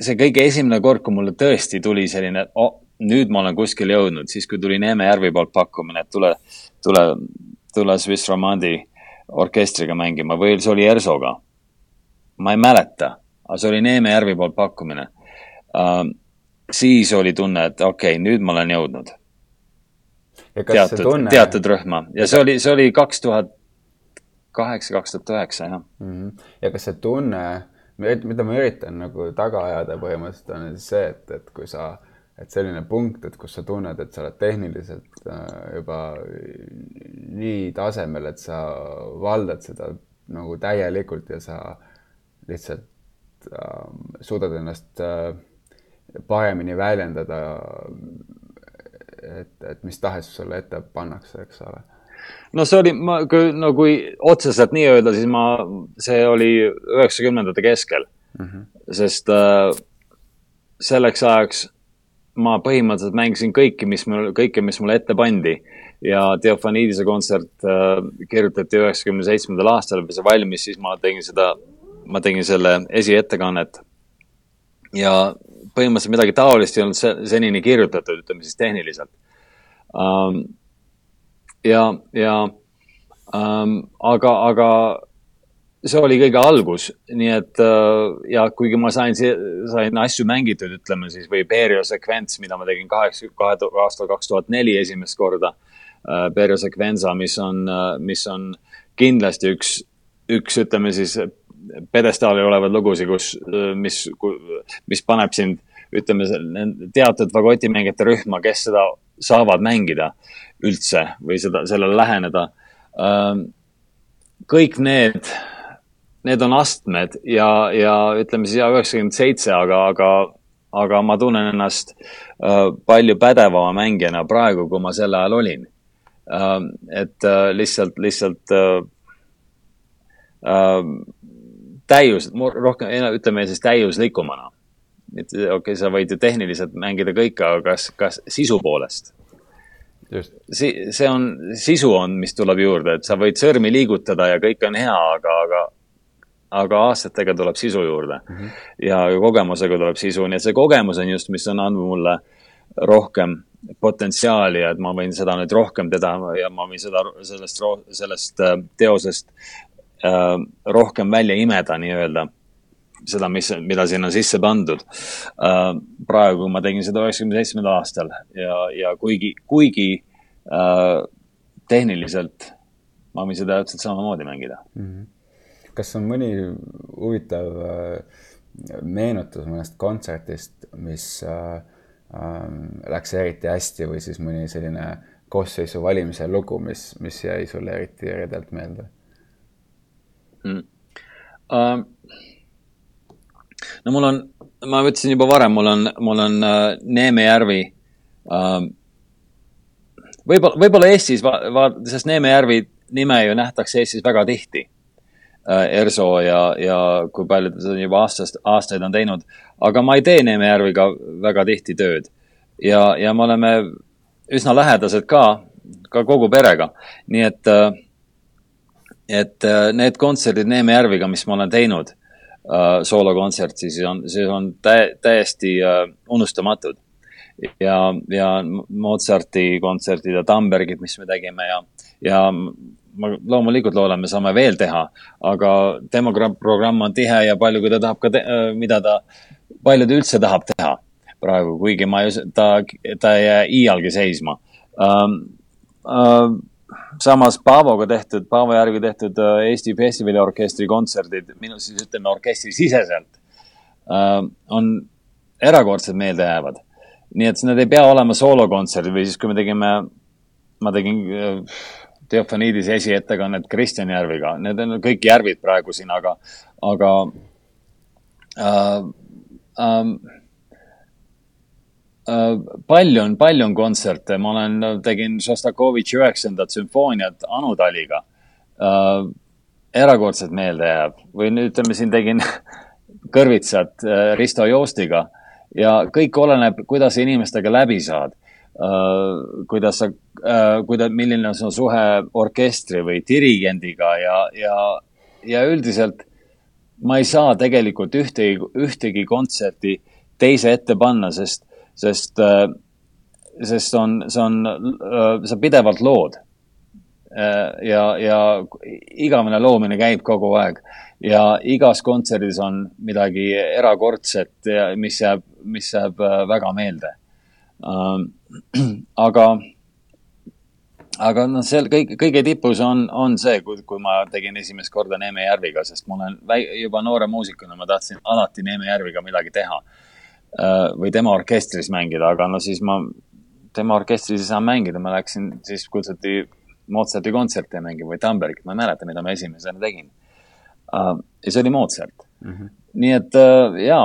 see kõige esimene kord, kui mulle tõesti tuli selline oh,, nüüd ma olen kuskile jõudnud, siis kui tuli Neeme Järvi poolt pakkumine, et tule, tule, tule Swiss Romandi orkestriga mängima või see oli ERSO-ga ma ei mäleta, aga see oli Neeme Järvi poolt pakkumine uh,. siis oli tunne, et okei okay,, nüüd ma olen jõudnud. teatud, tunne... teatud rühma ja see oli, see oli kaks tuhat kaheksa, kaks tuhat üheksa, jah mm. -hmm. ja kas see tunne, mida ma üritan nagu taga ajada põhimõtteliselt on see, et, et kui sa, et selline punkt, et kus sa tunned, et sa oled tehniliselt äh, juba nii tasemel, et sa valdad seda nagu täielikult ja sa lihtsalt äh, suudad ennast äh, paremini väljendada, et, et mis tahes sulle ette pannakse, eks ole no see oli, ma, kui, no kui otseselt nii öelda, siis ma, see oli üheksakümnendate keskel mm. -hmm. sest äh, selleks ajaks ma põhimõtteliselt mängisin kõiki, mis mul, kõike, mis mulle ette pandi. ja Theofanidise kontsert äh, kirjutati üheksakümne seitsmendal aastal, kui see valmis, siis ma tegin seda ma tegin selle esiettekannet ja põhimõtteliselt midagi taolist ei olnud senini kirjutatud, ütleme siis tehniliselt um,. ja, ja um, aga, aga see oli kõige algus, nii et uh, ja kuigi ma sain, sain asju mängitud, ütleme siis, või Berio sekvents, mida ma tegin kaheksa, kahe, aastal kaks tuhat neli esimest korda uh,. Berio sekvenza, mis on uh,, mis on kindlasti üks, üks, ütleme siis pjedestaalil olevaid lugusid, kus, mis, mis paneb sind, ütleme, teatud fagotimängijate rühma, kes seda saavad mängida üldse või seda, sellele läheneda. Ähm, kõik need, need on astmed ja, ja ütleme siis ja üheksakümmend seitse, aga, aga, aga ma tunnen ennast äh, palju pädevama mängijana praegu, kui ma sel ajal olin. Ähm, et äh, lihtsalt, lihtsalt äh, täius, rohkem, ütleme siis täiuslikumana. et okei okay,, sa võid ju tehniliselt mängida kõike, aga kas, kas sisu poolest? si-, see on, sisu on, mis tuleb juurde, et sa võid sõrmi liigutada ja kõik on hea, aga, aga aga aastatega tuleb sisu juurde mm. -hmm. ja kogemusega tuleb sisu, nii et see kogemus on just, mis on andnud mulle rohkem potentsiaali ja et ma võin seda nüüd rohkem teha ja ma võin seda, sellest, sellest äh, teosest rohkem välja imeda nii-öelda seda, mis, mida sinna sisse pandud. Äh, praegu ma tegin seda üheksakümne seitsmendal aastal ja, ja kuigi, kuigi äh, tehniliselt ma võin seda täpselt samamoodi mängida mm. -hmm. kas on mõni huvitav meenutus mõnest kontserdist, mis äh, äh, läks eriti hästi või siis mõni selline koosseisu valimise lugu, mis, mis jäi sulle eriti eredalt meelde? Mm.. Uh, no mul on, ma ütlesin juba varem, mul on, mul on uh, Neeme järvi uh,. võib-olla, võib-olla Eestis va-, va-, sest Neeme järvi nime ju nähtakse Eestis väga tihti uh,. ERSO ja, ja kui palju ta seda juba aastast, aastaid on teinud. aga ma ei tee Neeme järviga väga tihti tööd. ja, ja me oleme üsna lähedased ka, ka kogu perega. nii et uh, et äh, need kontserdid Neeme Järviga, mis ma olen teinud äh,, soolokontsert, siis on, see on tä täiesti äh, unustamatud. ja, ja Mozarti kontserdid ja Tambergid, mis me tegime ja, ja ma loomulikult loodan, me saame veel teha, aga tema programm on tihe ja palju, kui ta tahab ka, mida ta, palju ta üldse tahab teha praegu, kuigi ma ei, ta, ta ei jää iialgi seisma um,. Uh, samas Paavoga tehtud, Paavo järgi tehtud äh, Eesti Festivaliorkestri kontserdid, minu siis ütleme orkestrisiseselt, äh, on erakordselt meeldejäävad. nii et need ei pea olema soolokontserdid või siis, kui me tegime, ma tegin äh, Teofaniidis esiettekannet Kristjan Järviga, need on kõik järvid praegu siin, aga, aga äh, Äh, palju on, palju on kontserte, ma olen, tegin Šostakovitši üheksandat sümfooniat Anu Taliga äh,. erakordselt meelde jääb või nüüd ütleme, siin tegin Kõrvitsat äh, Risto Joostiga ja kõik oleneb, kuidas inimestega läbi saad äh,. kuidas sa äh,, kuida-, milline on su suhe orkestri või dirigendiga ja, ja, ja üldiselt ma ei saa tegelikult ühtegi, ühtegi kontserti teise ette panna, sest sest, äh, sest on, see on, äh, sa pidevalt lood. Äh, ja, ja igavene loomine käib kogu aeg ja igas kontserdis on midagi erakordset, mis jääb, mis jääb väga meelde. aga, aga noh, seal kõik, kõige tipus on, on see, kui, kui ma tegin esimest korda Neeme Järviga, sest ma olen väi, juba noore muusikuna, ma tahtsin alati Neeme Järviga midagi teha või tema orkestris mängida, aga no siis ma tema orkestris ei saa mängida, ma läksin, siis kutsuti Mozarti kontserti mängima või Tambergit, ma ei mäleta, mida ma esimesena tegin. Äh, ja see oli Mozart mm. -hmm. nii et äh, jaa,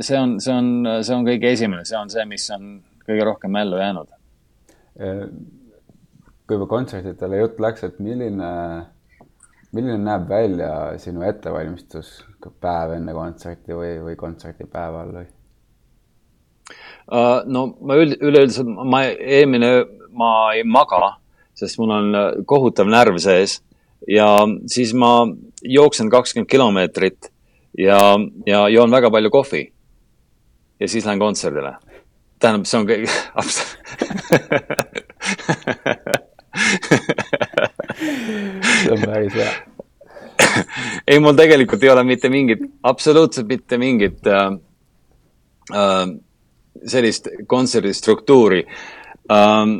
see on, see on, see on kõige esimene, see on see, mis on kõige rohkem mällu jäänud. kui juba kontsertidele jutt läks, et milline milline näeb välja sinu ettevalmistus päev enne kontserti või, või kontserdipäeval või? Uh, no ma üld, üleüldiselt, ma eelmine öö, ma ei maga, sest mul on äh, kohutav närv sees ja siis ma jooksen kakskümmend kilomeetrit ja, ja joon väga palju kohvi. ja siis lähen kontserdile. tähendab, see on kõik see on päris hea. Ei, mul tegelikult ei ole mitte mingit, absoluutselt mitte mingit äh, äh, sellist kontserdistruktuuri. Ähm,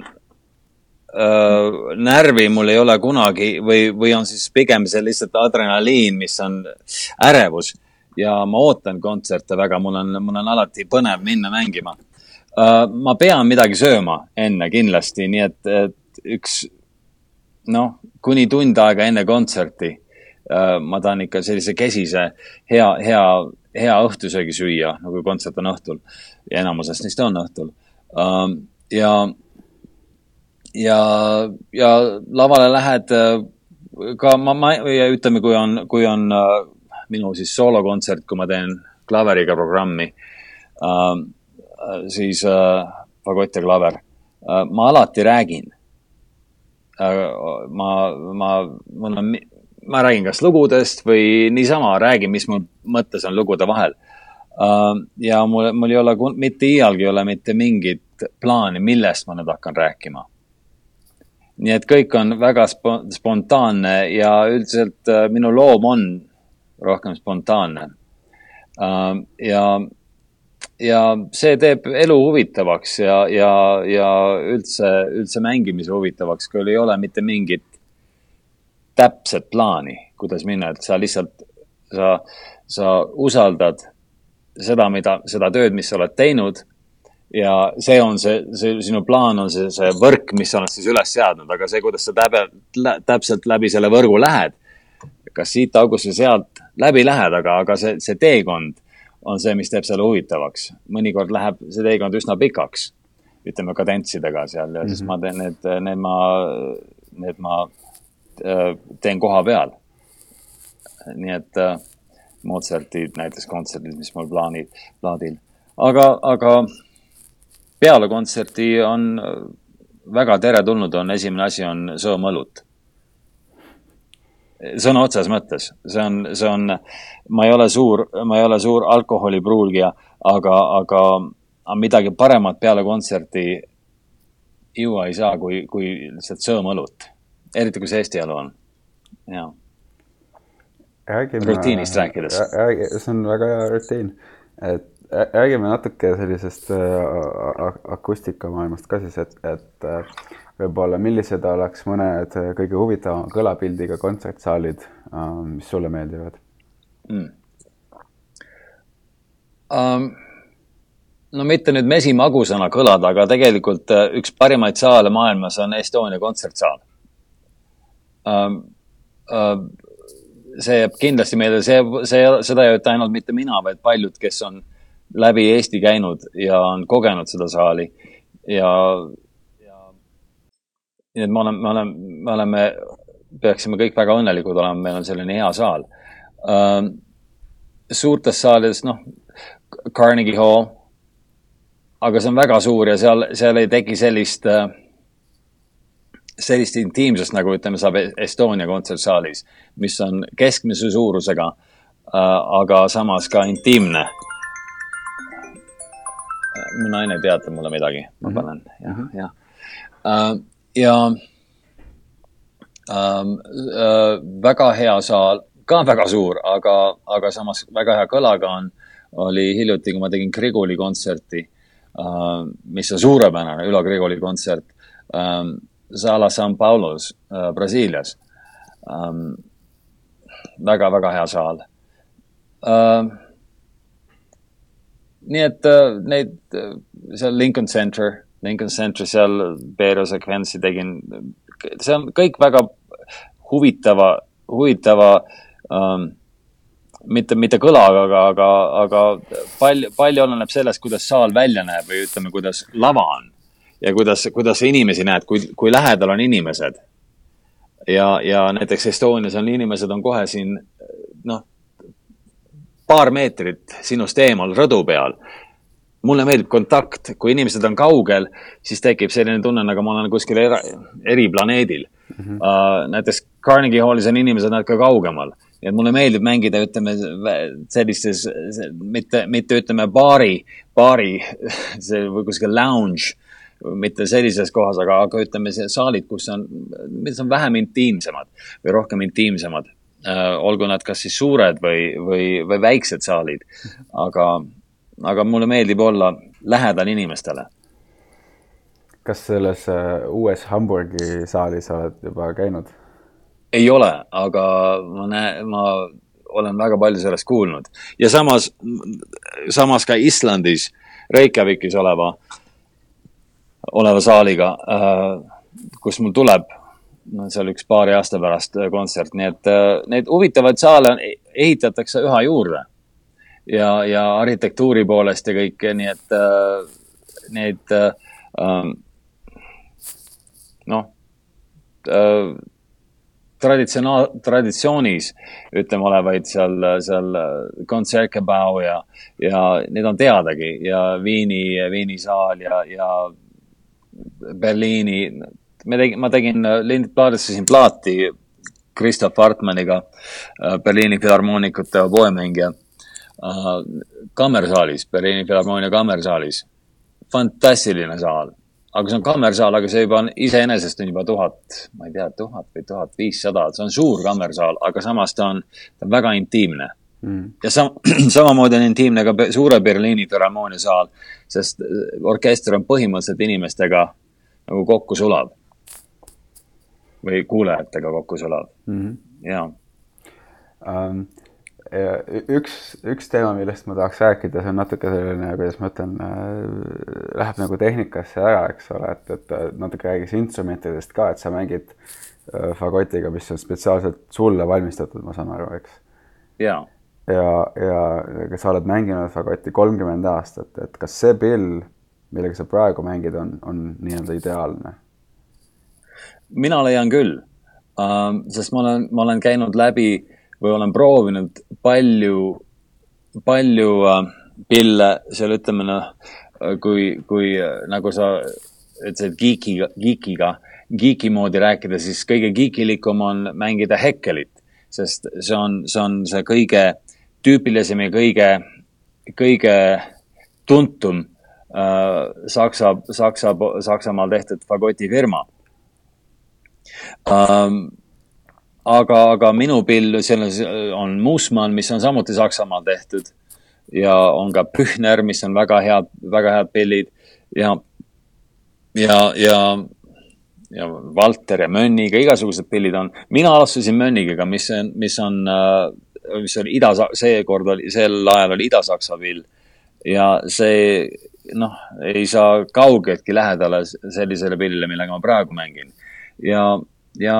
äh, närvi mul ei ole kunagi või, või on siis pigem see lihtsalt adrenaliin, mis on ärevus. Ja ma ootan kontserte väga, mul on, mul on alati põnev minna mängima. Uh,. ma pean midagi sööma enne kindlasti, nii et, et üks noh, kuni tund aega enne kontserti uh, ma tahan ikka sellise kesise hea, hea, hea õhtusöögi süüa, no kui kontsert on õhtul ja enamusest neist on õhtul uh,. ja, ja, ja lavale lähed ka ma, ma ütleme, kui on, kui on minu siis soolokontsert, kui ma teen klaveriga programmi uh,, siis fagott ja klaver ma alati räägin. Ma, ma, mul on, ma räägin kas lugudest või niisama räägin, mis mul mõttes on lugude vahel uh,. ja mul, mul ei ole mitte iialgi ei ole mitte mingit plaani, millest ma nüüd hakkan rääkima nii et kõik on väga spo spontaanne ja üldiselt äh, minu loom on rohkem spontaanne. Ja, ja see teeb elu huvitavaks ja, ja, ja üldse, üldse mängimise huvitavaks, kui ei ole mitte mingit täpset plaani, kuidas minna, et sa lihtsalt, sa, sa usaldad seda, mida, seda tööd, mis sa oled teinud ja see on see, see sinu plaan on see, see võrk, mis sa oled siis üles seadnud, aga see, kuidas sa täpselt, täpselt läbi selle võrgu lähed, kas siit august või sealt läbi lähed, aga, aga see, see teekond on see, mis teeb selle huvitavaks. mõnikord läheb see teekond üsna pikaks, ütleme kadentsidega seal ja mm -hmm. siis ma teen need, need ma, need ma äh, teen koha peal. nii et äh, Mozarti näiteks kontserdid, mis mul plaanid, plaadil, aga, aga peale kontserti on väga teretulnud, on esimene asi on sõõm õlut sõna otseses mõttes, see on, see on, ma ei ole suur, ma ei ole suur alkoholipruulgija, aga, aga, aga midagi paremat peale kontserti juua ei saa, kui, kui lihtsalt sõõmõlut. eriti, kui see Eesti elu on. jaa. rutiinist rääkides. see on väga hea rutiin, et räägime natuke sellisest äh, akustikamaailmast ka siis, et, et äh, võib-olla, millised oleks mõned kõige huvitavama kõlapildiga kontsertsaalid, äh, mis sulle meeldivad mm.? Um, no mitte nüüd mesimagusana kõlada, aga tegelikult üks parimaid saale maailmas on Estonia kontsertsaal um,. Um, see jääb kindlasti meelde, see, see, seda ei ütle ainult mitte mina, vaid paljud, kes on läbi Eesti käinud ja on kogenud seda saali ja nii et me oleme, me oleme, me oleme, peaksime kõik väga õnnelikud olema, meil on selline hea saal uh,. suurtes saalides, noh, Carnegie Hall, aga see on väga suur ja seal, seal ei teki sellist uh, sellist intiimsust, nagu ütleme, saab Estonia kontsertsaalis, mis on keskmise suurusega uh,, aga samas ka intiimne mu naine teatab mulle midagi, ma mhm. panen mm -hmm. jah, jah uh,. Ja uh, uh, väga hea saal, ka väga suur, aga, aga samas väga hea kõlaga on, oli hiljuti, kui ma tegin Grigoli kontserti uh,, mis on suurepärane, Ülo Grigoli kontsert um,. Sala San Paulos uh, Brasiilias um,. väga-väga hea saal uh, nii et äh, neid äh, seal Lincoln Center, Lincoln Center seal Beero sekventsi tegin, see on kõik väga huvitava, huvitava ähm, mitte, mitte kõlaga, aga, aga, aga palju, palju oleneb sellest, kuidas saal välja näeb või ütleme, kuidas lava on. ja kuidas, kuidas sa inimesi näed, kui, kui lähedal on inimesed. ja, ja näiteks Estonias on inimesed on kohe siin noh, paar meetrit sinust eemal rõdu peal. Mulle meeldib kontakt, kui inimesed on kaugel, siis tekib selline tunne, nagu ma olen kuskil era, eri planeedil mm. -hmm. Uh, näiteks Carnegie Hallis on inimesed natuke kaugemal ja mulle meeldib mängida, ütleme sellistes, mitte, mitte ütleme baari, baari, või kuskil lounge, mitte sellises kohas, aga, aga ütleme, saalid, kus on, mis on vähem intiimsemad või rohkem intiimsemad Äh, olgu nad kas siis suured või, või, või väiksed saalid. aga, aga mulle meeldib olla lähedal inimestele. kas selles äh, uues Hamburgi saalis oled juba käinud? ei ole, aga ma näen, ma olen väga palju sellest kuulnud ja samas, samas ka Islandis, Reykjavikis oleva, oleva saaliga, äh, kus mul tuleb seal üks paari aasta pärast äh, kontsert, nii et neid huvitavaid saale ehitatakse üha juurde. Ja, ja arhitektuuri poolest ja kõike, nii et äh, neid ähm, noh traditsionaal, traditsioonis ütleme olevaid seal, seal kontsertgebau ja, ja need on teadagi ja Viini, Viini saal ja, ja Berliini me tegin, ma tegin, äh, plaadistasin plaati Kristof Hartmanniga, äh, Berliini Filharmoonikute oboemängija äh, kammersaalis, Berliini Filharmoonia kammersaalis. fantastiline saal, aga see on kammersaal, aga see juba on iseenesest on juba tuhat, ma ei tea, tuhat või tuhat viissada, see on suur kammersaal, aga samas ta on, ta on väga intiimne mm. ja sam samamoodi on intiimne ka suure Berliini Filharmoonia saal, sest orkester on põhimõtteliselt inimestega nagu kokku sulav või kuulajatega kokku sulab mm. -hmm. ja um,. Üks, üks teema, millest ma tahaks rääkida, see on natuke selline, kuidas ma ütlen äh,, läheb nagu tehnikasse ära, eks ole, et, et natuke räägiks instrumentidest ka, et sa mängid äh, fagotiga, mis on spetsiaalselt sulle valmistatud, ma saan aru, eks? ja, ja, ja, ja sa oled mänginud fagotti kolmkümmend aastat, et kas see pill, millega sa praegu mängid, on, on nii-öelda ideaalne? mina leian küll sest ma olen, ma olen käinud läbi või olen proovinud palju, palju uh, pille seal ütleme noh, kui, kui uh, nagu sa ütlesid geekiga, geekiga, geeki moodi rääkida, siis kõige geekilikum on mängida Hekkelit. sest see on, see on see kõige tüüpilisem ja kõige, kõige tuntum äh, Saksa, Saksa, Saksamaal tehtud fagotifirma ähm, aga, aga minu pill selles on Muusmann, mis on samuti Saksamaal tehtud ja on ka Pühner, mis on väga head, väga head pillid ja, ja, ja, ja Valter ja Mönniga, igasugused pillid on. mina alustasin Mönnigiga, mis on, mis on, äh, mis oli ida, seekord oli, sel ajal oli Ida-Saksa pill ja see noh, ei saa kaugeltki lähedale sellisele pillile, millega ma praegu mängin. ja, ja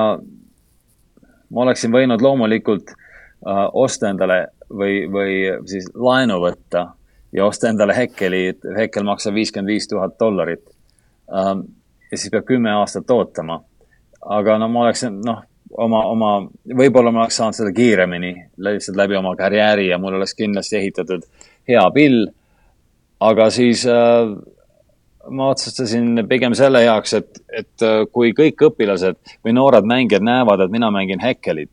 ma oleksin võinud loomulikult äh, osta endale või, või siis laenu võtta ja osta endale Hekkeli, Hekkel maksab viiskümmend viis tuhat dollarit ähm,. ja siis peab kümme aastat ootama. aga no ma oleksin, noh, oma, oma, võib-olla ma oleks saanud seda kiiremini lihtsalt läbi oma karjääri ja mul oleks kindlasti ehitatud hea pill. aga siis äh, ma otsustasin pigem selle jaoks, et, et äh, kui kõik õpilased või noored mängijad näevad, et mina mängin Hekkelit,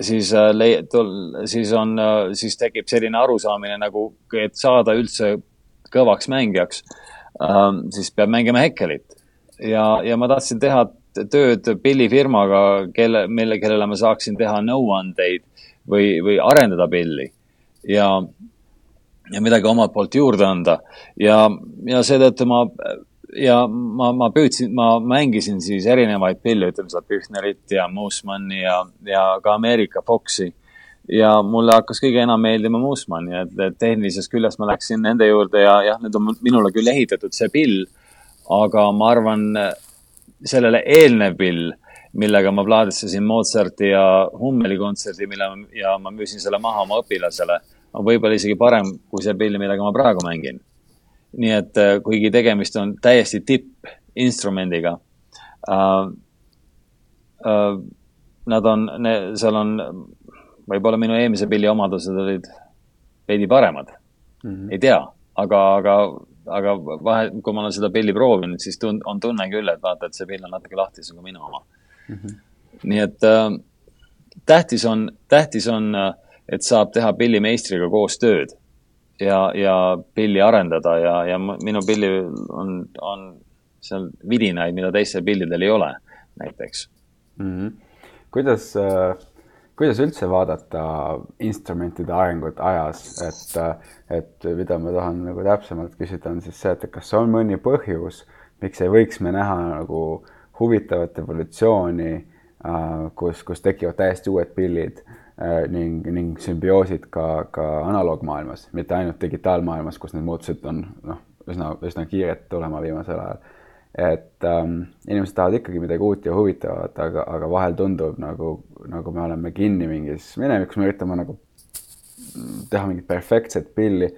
siis, äh, siis on, äh, siis tekib selline arusaamine nagu, et saada üldse kõvaks mängijaks, ähm, siis peab mängima Hekkelit. ja, ja ma tahtsin teha tööd pillifirmaga, kelle, mille, kellele ma saaksin teha nõuandeid või, või arendada pilli. ja ja midagi omalt poolt juurde anda ja, ja seetõttu ma ja ma, ma püüdsin, ma mängisin siis erinevaid pille, ütleme seda Pühnerit ja Moosmanni ja, ja ka Ameerika Foxi. ja mulle hakkas kõige enam meeldima et, et tehnilisest küljest ma läksin nende juurde ja jah, need on minule küll ehitatud, see pill. aga ma arvan, sellele eelnev pill, millega ma plaadistasin Mozarti ja Hummeli kontserdi, mille ja ma müüsin selle maha oma õpilasele on võib-olla isegi parem kui see pill, millega ma praegu mängin. nii et äh, kuigi tegemist on täiesti tippinstrumendiga äh,. Äh, Nad on, seal on, võib-olla minu eelmise pilli omadused olid veidi paremad mm. -hmm. ei tea, aga, aga, aga vahe, kui ma olen seda pilli proovinud, siis tund, on tunne küll, et vaata, et see pill on natuke lahtisem kui minu oma mm. -hmm. nii et äh, tähtis on, tähtis on äh, et saab teha pillimeistriga koos tööd ja, ja pilli arendada ja, ja minu pillil on, on seal vidinaid, mida teistel pillidel ei ole, näiteks mm. -hmm. kuidas äh, kuidas üldse vaadata instrumentide arengut ajas, et, et mida ma tahan nagu täpsemalt küsida, on siis see, et kas on mõni põhjus, miks ei võiks me näha nagu huvitavat evolutsiooni, äh, kus, kus tekivad täiesti uued pillid Äh, ning, ning sümbioosid ka, ka analoogmaailmas, mitte ainult digitaalmaailmas, kus need muutused on noh, üsna, üsna kiired tulema viimasel ajal. et ähm, inimesed tahavad ikkagi midagi uut ja huvitavat, aga, aga vahel tundub nagu, nagu me oleme kinni mingis minevikus, me üritame nagu teha mingit perfektset pilli,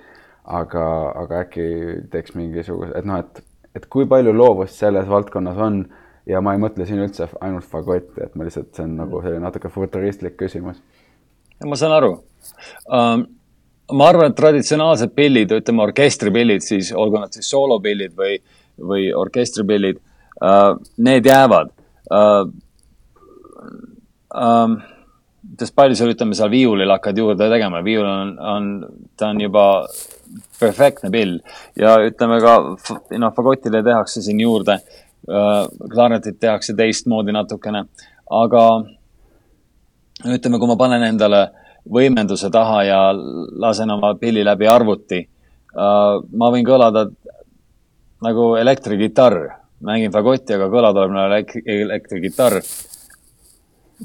aga, aga äkki teeks mingisuguse, et noh, et, et kui palju loovust selles valdkonnas on ja ma ei mõtle siin üldse ainult fagotti, et ma lihtsalt, see on nagu selline natuke futuristlik küsimus ma saan aru um,. ma arvan, et traditsionaalsed pillid, ütleme orkestripillid siis, olgu nad siis soolopillid või, või orkestripillid uh,, need jäävad uh,. Um, sest palju sa, ütleme seal viiulil hakkad juurde tegema, viiul on, on, ta on juba perfektne pill ja ütleme ka, noh, fagotile tehakse siin juurde uh,, klarnetit tehakse teistmoodi natukene, aga ütleme, kui ma panen endale võimenduse taha ja lasen oma pilli läbi arvuti uh,, ma võin kõlada nagu elektrikitarr, mängin fagotti, aga kõla tuleb nagu elektri, elektrikitarr.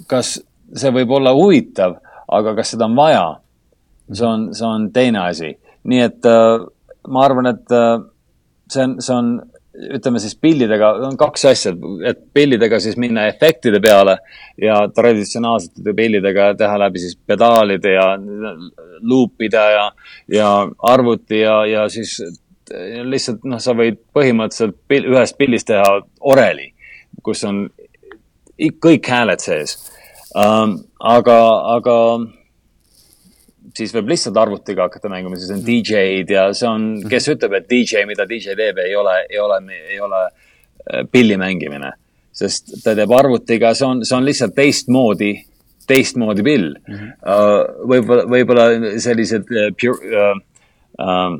kas see võib olla huvitav, aga kas seda on vaja? see on, see on teine asi, nii et uh, ma arvan, et uh, see on, see on ütleme siis pillidega, on kaks asja, et pillidega siis minna efektide peale ja traditsionaalsete pillidega teha läbi siis pedaalide ja luupida ja, ja arvuti ja, ja siis lihtsalt noh, sa võid põhimõtteliselt pill, ühest pillist teha oreli, kus on kõik hääled sees um,. aga, aga siis võib lihtsalt arvutiga hakata mängima, siis on DJ-d ja see on, kes mhm. ütleb, et DJ, mida DJ teeb, ei ole, ei ole, ei ole äh, pilli mängimine. sest ta teeb arvutiga, see on, see on lihtsalt teistmoodi teistmoodi pill mm. -hmm. võib-olla, võib-olla sellised pure uh,, uh,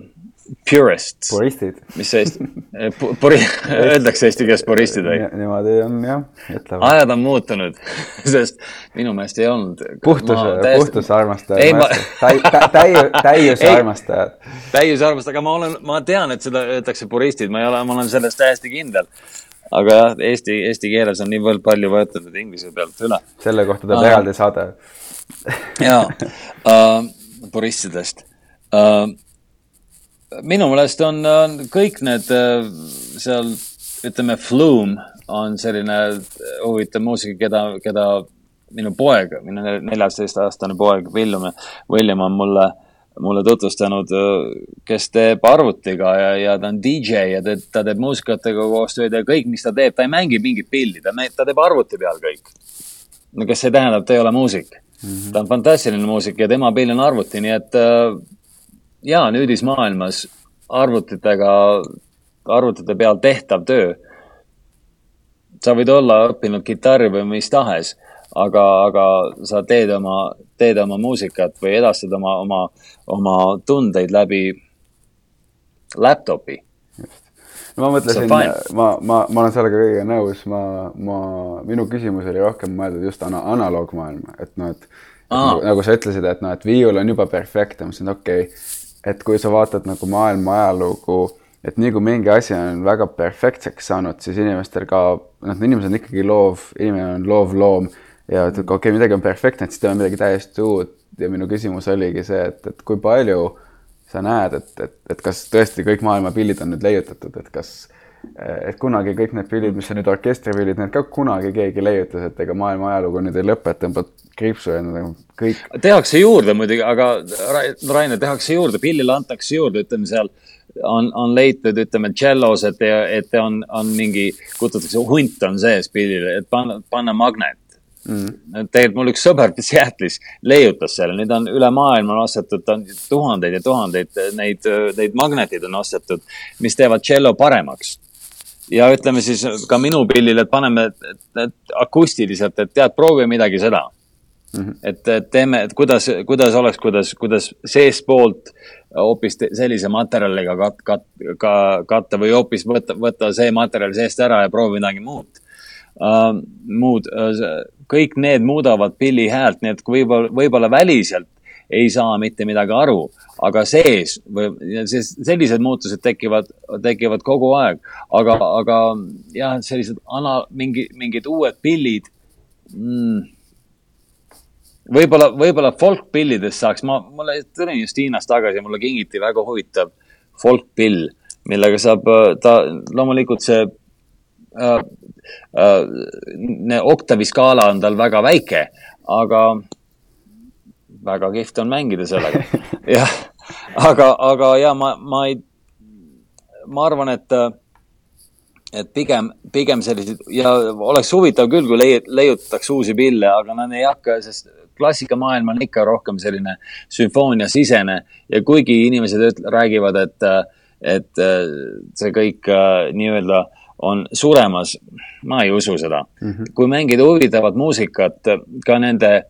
purists. puristid. mis see eesti, puri-, öeldakse eesti keeles puristid või? niimoodi on jah, ütlevad. ajad on muutunud sest minu meelest ei olnud. puhtuse, täiesti... puhtuse armastajad. Ma... täi-, täi-, täiuse armastajad. täiuse armastajad, aga ma olen, ma tean, et seda öeldakse puristid, ma ei ole, ma olen selles täiesti kindel. aga jah, eesti, eesti keeles on nii palju võetud inglise pealt üle. selle kohta tuleb eraldi saade. jaa uh,, puristidest uh, minu meelest on, on kõik need äh, seal, ütleme, Flume on selline huvitav muusika, keda, keda minu poeg, minu neljateistaastane poeg William, William on mulle, mulle tutvustanud, äh, kes teeb arvutiga ja, ja ta on DJ ja te, ta teeb muusikatega koostööd ja kõik, mis ta teeb, ta ei mängi mingit pilli, ta, ta teeb arvuti peal kõik. no kes see tähendab, ta ei ole muusik mm. -hmm. ta on fantastiline muusik ja tema pill on arvuti, nii et äh, ja nüüdismaailmas arvutitega, arvutite peal tehtav töö. sa võid olla õppinud kitarri või mis tahes, aga, aga sa teed oma, teed oma muusikat või edastad oma, oma, oma tundeid läbi laptopi. No ma mõtlesin, ma, ma, ma olen sellega kõigega nõus, ma, ma, minu küsimus oli rohkem mõeldud just ana, analoogmaailma, et noh, et nagu, nagu sa ütlesid, et noh, et viiul on juba perfektne, ma mõtlesin, okei okay,, et kui sa vaatad nagu maailma ajalugu, et nii kui mingi asi on väga perfektseks saanud, siis inimestel ka, noh, inimesed on ikkagi loov, inimene on loov loom. Ja et okei okay,, midagi on perfektne, et siis teeme midagi täiesti uut. Ja minu küsimus oligi see, et, et kui palju sa näed, et, et, et kas tõesti kõik maailma pillid on nüüd leiutatud, et kas, et kunagi kõik need pillid, mis on nüüd orkestripillid, need ka kunagi keegi leiutas, et ega maailma ajalugu nüüd ei lõpe, et tõmbad kriipsu ja nagu kõik. tehakse juurde muidugi, aga Rainer, tehakse juurde, pillile antakse juurde, ütleme seal on, on leitud, ütleme, tšellos, et, et on, on mingi, kutsutakse, hunt on sees pillile, et panna, panna magnet. Mm.. tegelikult mul üks sõber Seattle'is leiutas selle, neid on üle maailma on ostetud, on tuhandeid ja tuhandeid neid, neid magnetid on ostetud, mis teevad tšello paremaks ja ütleme siis ka minu pillile, et paneme et, et akustiliselt, et tead, proovi midagi seda Mm -hmm. et, et teeme, et kuidas, kuidas oleks, kuidas, kuidas seestpoolt hoopis sellise materjaliga kat-, kat-, ka katta või hoopis võtta, võtta see materjal seest ära ja proovi midagi muud uh,. muud uh,, kõik need muudavad pilli häält, nii et võib-olla, võib-olla väliselt ei saa mitte midagi aru, aga sees või sellised muutused tekivad, tekivad kogu aeg. aga, aga jah, sellised ana-, mingi, mingid uued pillid mm, võib-olla, võib-olla folkpillidest saaks, ma, mulle tulin just Hiinast tagasi ja mulle kingiti väga huvitav folkpill, millega saab, äh, ta loomulikult see äh, äh, oktaviskaala on tal väga väike, aga väga kihvt on mängida sellega. jah, aga, aga ja ma, ma ei, ma arvan, et et pigem, pigem sellised ja oleks huvitav küll, kui leiutatakse uusi pille, aga nad ei hakka, sest klassikamaailm on ikka rohkem selline sümfooniasisene ja kuigi inimesed üt, räägivad, et, et see kõik nii-öelda on suremas, ma ei usu seda mm. -hmm. kui mängida huvitavat muusikat ka nende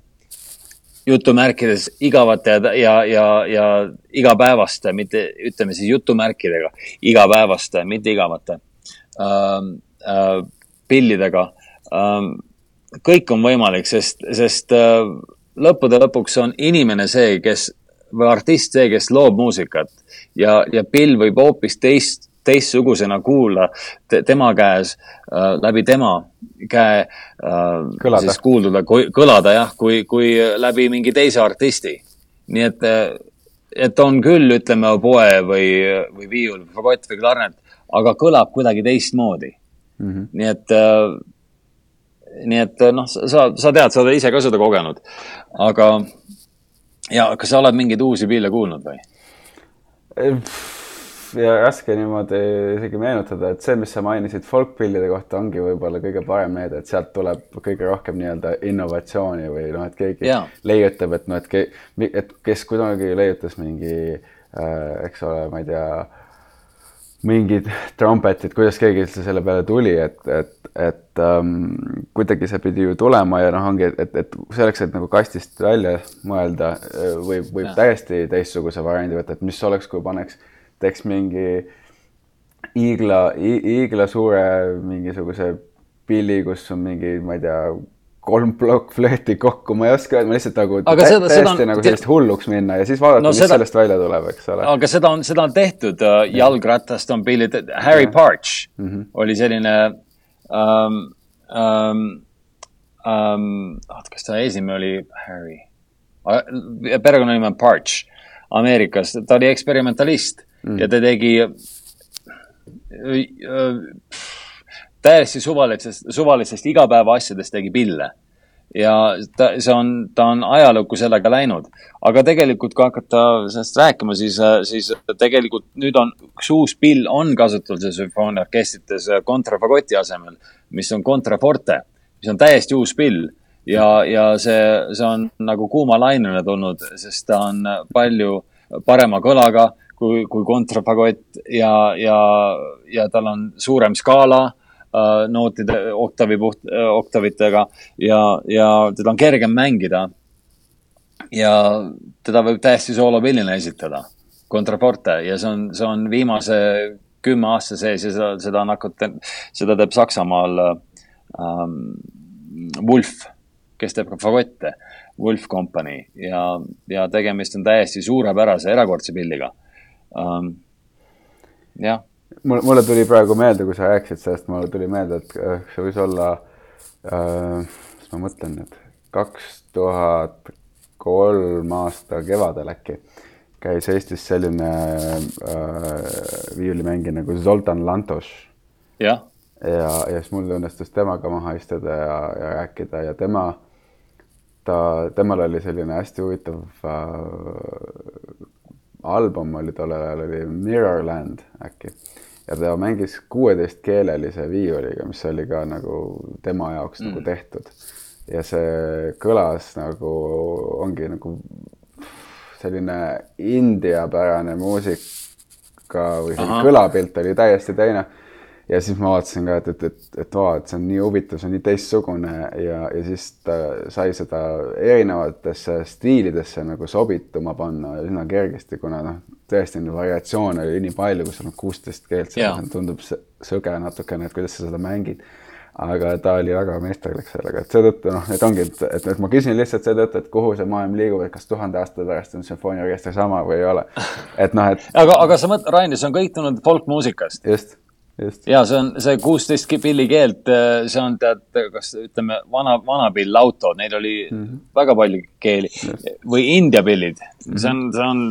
jutumärkides igavate ja, ja, ja, ja igapäevaste, mitte ütleme siis jutumärkidega, igapäevaste, mitte igavate äh, äh, pillidega äh, kõik on võimalik, sest, sest äh, lõppude lõpuks on inimene see, kes või artist see, kes loob muusikat. Ja, ja pill võib hoopis teist, teistsugusena kuula te, tema käes äh,, läbi tema käe äh, siis kuulduda, kõlada jah, kui, kui läbi mingi teise artisti. nii et, äh, et on küll, ütleme, poe või, või viiul, fagott või klarnet, aga kõlab kuidagi teistmoodi mm. -hmm. nii et äh, nii et noh, sa, sa tead, sa oled ise ka seda kogenud, aga ja kas sa oled mingeid uusi pille kuulnud või? Ja raske niimoodi isegi meenutada, et see, mis sa mainisid folkpillide kohta, ongi võib-olla kõige parem näide, et sealt tuleb kõige rohkem nii-öelda innovatsiooni või noh, et keegi ja. leiutab, et noh, et ke,, et kes kunagi leiutas mingi äh,, eks ole, ma ei tea mingid trompetid, kuidas keegi üldse selle peale tuli, et, et, et um, kuidagi see pidi ju tulema ja noh, ongi, et, et selleks, et nagu kastist välja mõelda, võib, võib ja. täiesti teistsuguse variandi võtta, et mis oleks, kui paneks, teeks mingi hiigla, hiigla suure mingisuguse pilli, kus on mingi, ma ei tea, kolm plokkflööti kokku, ma ei oska öelda, ma lihtsalt nagu aga tä seda, täiesti seda nagu sellist hulluks minna ja siis vaadata no,, mis seda... sellest välja tuleb, eks ole. aga seda on, seda on tehtud uh,, jalgratast on pillid, Harry ja. Parch mm -hmm. oli selline um, um, um, oot, kas ta eesnimi oli Harry? perekonnanimi on Parch, Ameerikas, ta oli eksperimentalist mm ja ta tegi uh, täiesti suvalisest, suvalistest igapäevaasjadest tegi pille. ja ta, see on, ta on ajalukku sellega läinud. aga tegelikult, kui hakata sellest rääkima, siis, siis tegelikult nüüd on üks uus pill on kasutusel sümfooniaorkestrites kontrafagoti asemel, mis on contraforte, mis on täiesti uus pill ja, ja see, see on nagu kuuma lainele tulnud, sest ta on palju parema kõlaga kui, kui kontrafagott ja, ja, ja tal on suurem skaala Äh, nootide oktavi puht, äh, oktavitega ja, ja teda on kergem mängida. ja teda võib täiesti soolopillina esitada, kontraforte ja see on, see on viimase kümme aasta sees ja seda, seda on hakatud, seda teeb Saksamaal ähm, Wolf, kes teeb ka fagotte, Wolf Company ja, ja tegemist on täiesti suurepärase erakordse pilliga ähm,. jah mul, mulle tuli praegu meelde, kui sa rääkisid sellest, mulle tuli meelde, et äh, see võis olla äh,, mis ma mõtlen nüüd, kaks tuhat kolm aasta kevadel äkki käis Eestis selline äh, viiulimängija nagu Zoltan Lantos. jah. ja, ja, ja siis mul õnnestus temaga maha istuda ja, ja rääkida ja tema, ta, temal oli selline hästi huvitav äh, album oli tollel ajal oli Mirrorland äkki ja ta mängis kuueteistkeelelise viiuliga, mis oli ka nagu tema jaoks nagu mm. nagu tehtud. ja see kõlas nagu, ongi nagu selline India-pärane muusika või see kõlapilt oli täiesti teine ja siis ma vaatasin ka, et, et, et, et vau, et see on nii huvitav, see on nii teistsugune ja, ja siis ta sai seda erinevatesse stiilidesse nagu sobituma panna üsna kergesti, kuna noh, tõesti neid variatsioone oli nii palju, kui sul on kuusteist keelt, see tundub sõge natukene, et kuidas sa seda mängid. aga ta oli väga meisterlik sellega, et seetõttu noh, et ongi, et, et, et ma küsin lihtsalt seetõttu, et kuhu see maailm liigub, et kas tuhande aasta pärast on sümfooniaorkester sama või ei ole. et noh, et. aga, aga sa mõtled, Rain, see on kõik tulnud folkmuusikast. just ja see on see kuusteist pilli keelt, äh, see on tead, kas ütleme vana, vanapill auto, neil oli mm -hmm. väga palju keeli või India pillid mm, -hmm. see on, see on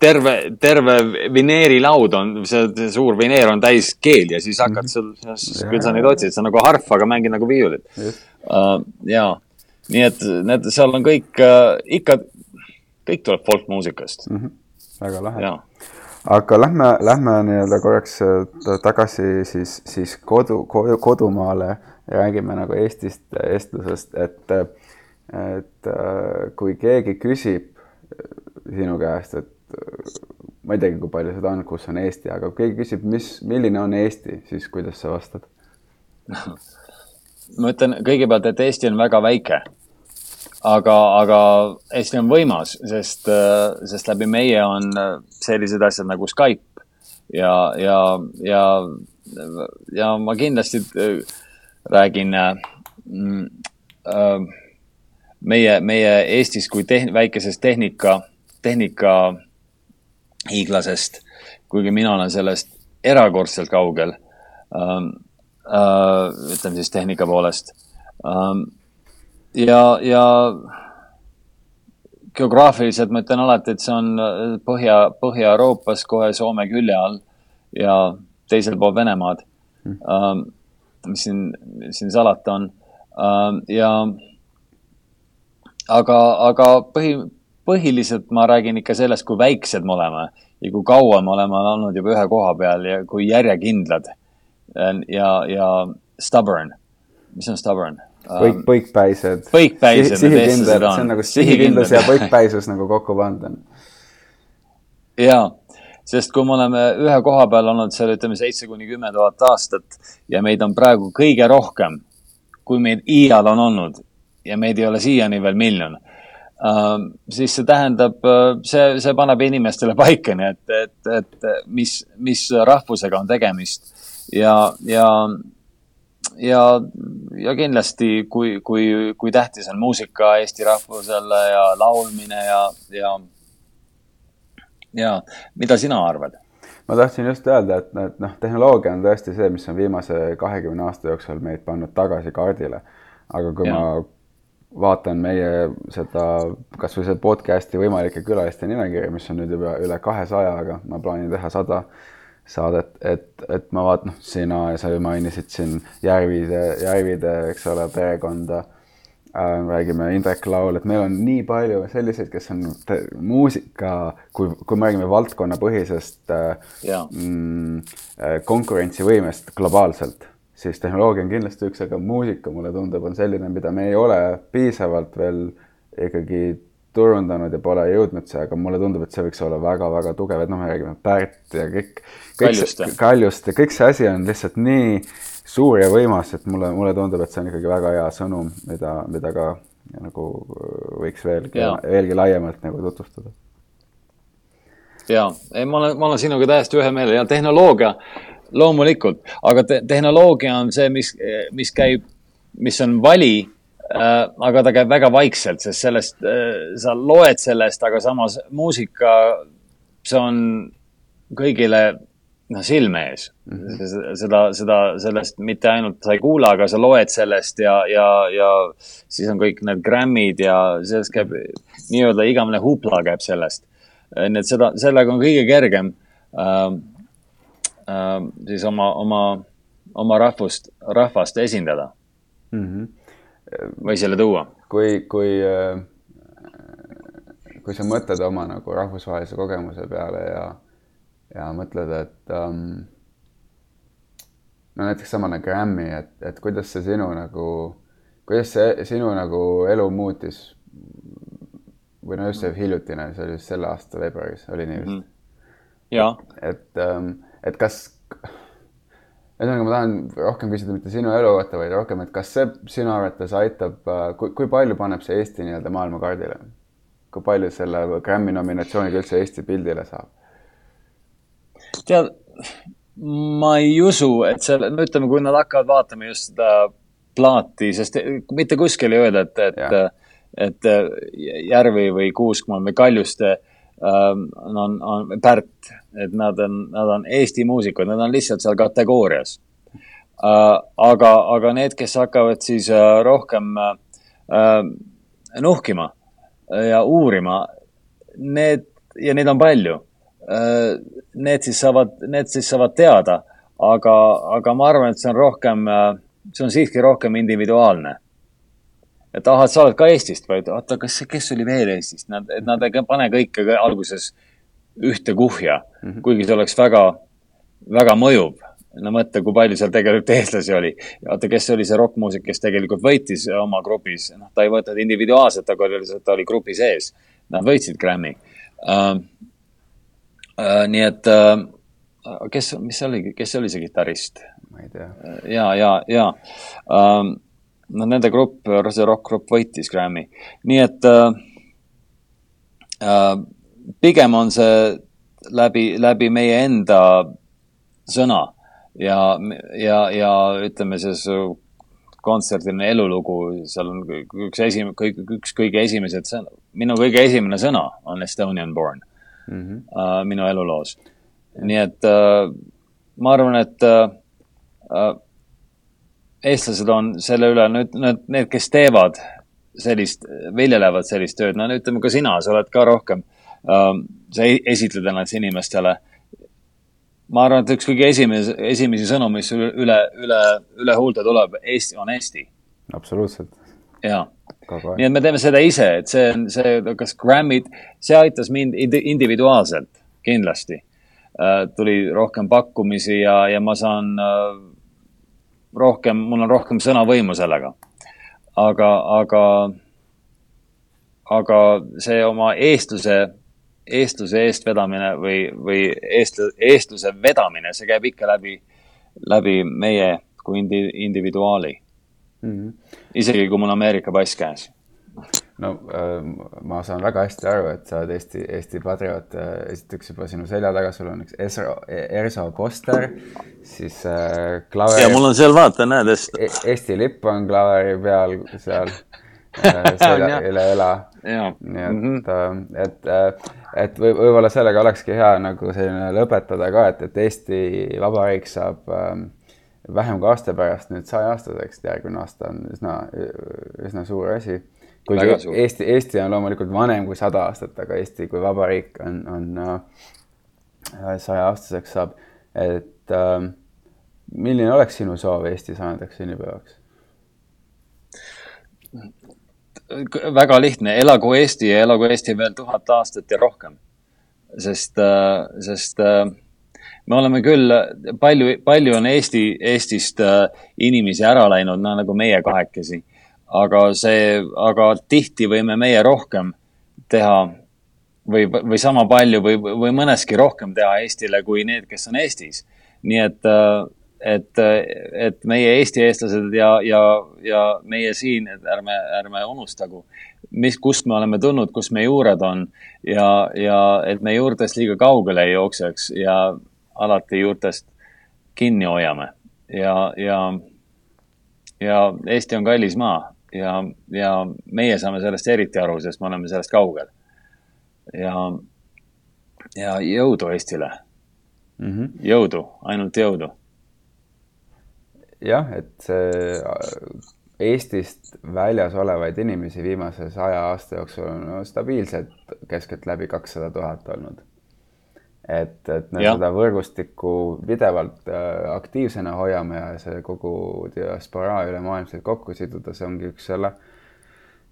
terve, terve vineerilaud on, see, suur vineer on täis keeli ja siis hakkad mm -hmm. küll sa neid otsid, see on nagu harf, aga mängid nagu viiulit uh,. ja, nii et need, seal on kõik uh, ikka, kõik tuleb folkmuusikast mm. -hmm. väga lahe aga lähme, lähme nii-öelda korraks äh, tagasi siis, siis kodu, kodumaale ja räägime nagu Eestist, eestlusest, et, et äh, kui keegi küsib äh, sinu käest, et ma ei teagi, kui palju seda on, kus on Eesti, aga kui keegi küsib, mis, milline on Eesti, siis kuidas sa vastad? Ma ütlen kõigepealt, et Eesti on väga väike aga, aga Eesti on võimas, sest, sest läbi meie on sellised asjad nagu Skype ja, ja, ja, ja ma kindlasti äh, räägin mm, äh, meie, meie Eestis kui tehn-, väikesest tehnika, tehnika hiiglasest, kuigi mina olen sellest erakordselt kaugel ähm,. Äh, ütleme siis tehnika poolest ähm, ja, ja geograafiliselt ma ütlen alati, et see on äh, Põhja, Põhja-Euroopas kohe Soome külje all ja teisel pool Venemaad mm.. Um, mis siin, siin salata on um,. ja aga, aga põhi, põhiliselt ma räägin ikka sellest, kui väiksed me oleme ja kui kaua me oleme olnud juba ühe koha peal ja kui järjekindlad ja, ja stubborn. mis on stubborn? Põik, põikpäised. põikpäised. sihikindel, see on nagu sihikindlus ja põikpäisus nagu kokku pandud. ja, sest kui me oleme ühe koha peal olnud seal, ütleme seitse kuni kümme tuhat aastat ja meid on praegu kõige rohkem, kui meid iial on olnud ja meid ei ole siiani veel miljon uh,, siis see tähendab, see, see paneb inimestele paika, nii et, et, et mis, mis rahvusega on tegemist ja, ja ja, ja kindlasti, kui, kui, kui tähtis on muusika eesti rahvusele ja laulmine ja, ja, ja mida sina arvad? ma tahtsin just öelda, et, et noh, tehnoloogia on tõesti see, mis on viimase kahekümne aasta jooksul meid pannud tagasi kaardile. aga kui ja. ma vaatan meie seda, kasvõi seda podcast'i võimalike külaliste nimekirja, mis on nüüd juba üle kahesaja, aga ma plaanin teha sada saadet, et, et ma vaatan, noh, sina ja sa ju mainisid siin Järvide, Järvide, eks ole, perekonda äh,. räägime Indrek Laul, et meil on nii palju selliseid, kes on muusika, kui, kui me räägime valdkonnapõhisest äh, mm, äh, konkurentsivõimest globaalselt, siis tehnoloogia on kindlasti üks, aga muusika, mulle tundub, on selline, mida me ei ole piisavalt veel ikkagi turundanud ja pole jõudnud see, aga mulle tundub, et see võiks olla väga-väga tugev, et noh, me räägime Pärt ja kõik, kõik. Kaljust ja kõik see asi on lihtsalt nii suur ja võimas, et mulle, mulle tundub, et see on ikkagi väga hea sõnum, mida, mida ka nagu võiks veelgi, veelgi laiemalt nagu tutvustada. ja, ei, ma olen, ma olen sinuga täiesti ühe meelel ja tehnoloogia loomulikult, aga te tehnoloogia on see, mis, mis käib, mis on vali Äh, aga ta käib väga vaikselt, sest sellest, äh, sa loed sellest, aga samas muusika, see on kõigile noh, silme ees mm. -hmm. seda, seda, sellest mitte ainult sa ei kuule, aga sa loed sellest ja, ja, ja siis on kõik need Grammid ja sellest käib nii-öelda igavene hupla käib sellest. nii et seda, sellega on kõige kergem äh, äh, siis oma, oma, oma rahvust, rahvast esindada mm. -hmm või selle tuua? kui, kui, äh, kui sa mõtled oma nagu rahvusvahelise kogemuse peale ja, ja mõtled, et um, no näiteks samane Grammy, et, et kuidas see sinu nagu, kuidas see sinu nagu elu muutis? või no just see hiljutine, see oli just selle aasta veebruaris, oli nii vist mm? -hmm. ja. et, um, et kas ühesõnaga, ma tahan rohkem küsida mitte sinu elu kohta, vaid rohkem, et kas see sinu arvates aitab, äh, kui, kui palju paneb see Eesti nii-öelda maailmakaardile? kui palju selle Grammy nominatsiooniga üldse Eesti pildile saab? tead, ma ei usu, et selle, no ütleme, kui nad hakkavad vaatama just seda plaati, sest mitte kuskil ei öelda, et, et, et Järvi või Kuuskmaa või Kaljuste on, on Pärt et nad on, nad on Eesti muusikud, nad on lihtsalt seal kategoorias uh,. aga, aga need, kes hakkavad siis uh, rohkem uh, nuhkima ja uurima, need ja neid on palju. Need siis saavad, need siis saavad teada, aga, aga ma arvan, et see on rohkem see on siiski rohkem individuaalne et ahah, sa oled ka Eestist, vaid oota, kas, kes oli veel Eestist, nad, et nad ei pane kõike alguses äh, ühte kuhja mm, -hmm. kuigi see oleks väga, väga mõjuv. no mõtle, kui palju seal tegelikult eestlasi oli. vaata, kes oli see rokkmuusik, kes tegelikult võitis oma grupis, noh, ta ei võtnud individuaalselt, aga lihtsalt ta oli grupi sees. Nad võitsid Grammy uh,. Uh, nii et uh, kes, mis see oli, kes oli see kitarrist? ma ei tea. ja, ja, ja uh, no nende grupp, see rokkgrupp võitis Grammy, nii et uh, uh, pigem on see läbi, läbi meie enda sõna ja, ja, ja ütleme, see kontserdiline elulugu, seal on üks esim-, kõik, üks kõige esimesed sõna, minu kõige esimene sõna on Estonian born mm -hmm. uh, minu eluloos. nii et uh, ma arvan, et uh, uh, eestlased on selle üle, nüüd need, need, kes teevad sellist, viljelevad sellist tööd, no ütleme ka sina, sa oled ka rohkem Ähm, sa esitled ennast inimestele. ma arvan, et üks kõige esimese, esimesi sõnu, mis üle, üle, üle huulte tuleb, Eesti on Eesti. absoluutselt. ja, nii et me teeme seda ise, et see on see, kas Grammid, see aitas mind individuaalselt kindlasti. Äh, tuli rohkem pakkumisi ja, ja ma saan äh, rohkem, mul on rohkem sõnavõimu sellega. aga, aga, aga see oma eestluse eestluse eestvedamine või, või eestl-, eestluse vedamine, see käib ikka läbi, läbi meie kui indi-, individuaali mm. -hmm. isegi kui mul Ameerika pass käes no äh, ma saan väga hästi aru, et sa oled Eesti, Eesti patrioot. esiteks juba sinu selja taga, sul on üks Esro, Erso poster, siis äh, klaveri. ja mul on seal, vaata, näed e. Eesti lipp on klaveri peal seal äh, selja üle õla. nii et mm, -hmm. et, et, et või, võib-olla sellega olekski hea nagu selline lõpetada ka, et, et Eesti Vabariik saab äh, vähem kui aasta pärast nüüd saja-aastaseks, järgmine aasta on üsna, üsna suur asi kuigi Eesti, Eesti on loomulikult vanem kui sada aastat, aga Eesti kui vabariik on, on äh, sajaaastaseks saab. et äh, milline oleks sinu soov Eesti sajandaks sünnipäevaks? väga lihtne, elagu Eesti ja elagu Eesti veel tuhat aastat ja rohkem. sest, äh, sest äh, me oleme küll, palju, palju on Eesti, Eestist inimesi ära läinud, no nagu meie kahekesi aga see, aga tihti võime meie rohkem teha või, või sama palju või, või mõneski rohkem teha Eestile kui need, kes on Eestis. nii et, et, et meie Eesti eestlased ja, ja, ja meie siin, et ärme, ärme unustagu, mis, kust me oleme tulnud, kus meie juured on. Ja, ja et me juurtest liiga kaugele ei jookseks ja alati juurtest kinni hoiame. Ja, ja, ja Eesti on kallis maa ja, ja meie saame sellest eriti aru, sest me oleme sellest kaugel. ja, ja jõudu Eestile mm. -hmm. jõudu, ainult jõudu. jah, et see Eestist väljas olevaid inimesi viimase saja aasta jooksul on stabiilselt keskeltläbi kakssada tuhat olnud et, et me ja. seda võrgustikku pidevalt äh, aktiivsena hoiame ja see kogu diasporaa ülemaailmselt kokku siduda, see ongi üks selle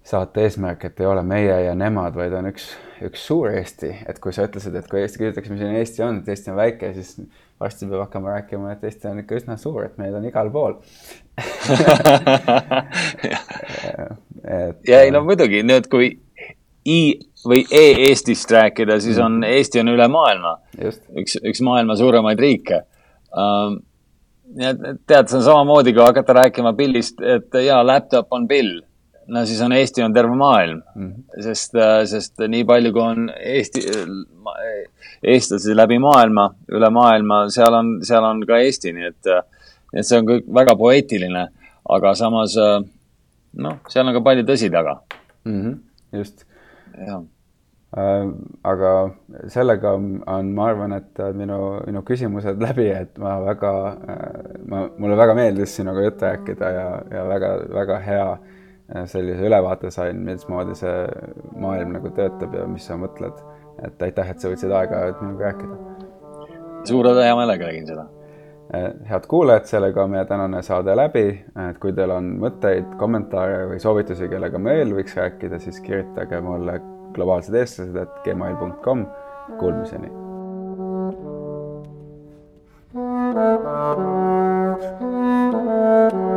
saate eesmärk, et ei ole meie ja nemad, vaid on üks, üks suur Eesti, et kui sa ütlesid, et kui Eesti küsitakse, mis asi Eesti on, et Eesti on väike, siis varsti peab hakkama rääkima, et Eesti on ikka üsna suur, et meid on igal pool et, ja ei no muidugi, nüüd kui I või e-Eestist rääkida, siis on, mm. Eesti on üle maailma. üks, üks maailma suuremaid riike um,. tead, see on samamoodi, kui hakata rääkima pillist, et jaa, laptop on pill. no siis on Eesti on terve maailm mm, -hmm. sest, sest nii palju, kui on Eesti, eestlasi läbi maailma, üle maailma, seal on, seal on ka Eesti, nii et, et see on kõik väga poeetiline, aga samas noh, seal on ka palju tõsi taga mm. -hmm. just jah äh, aga sellega on, ma arvan, et äh, minu, minu küsimused läbi, et ma väga, äh, ma, mulle väga meeldis sinuga juttu rääkida ja, ja väga-väga hea sellise ülevaate sain, mismoodi see maailm nagu töötab ja mis sa mõtled. et aitäh, et sa võtsid aega minuga rääkida. suure hea meelega tegin seda Eh, head kuulajad, sellega on meie tänane saade läbi, eh, et kui teil on mõtteid, kommentaare või soovitusi, kellega me veel võiks rääkida, siis kirjutage mulle globaalsed eestlased, et gmail.com. Kuulmiseni. thank you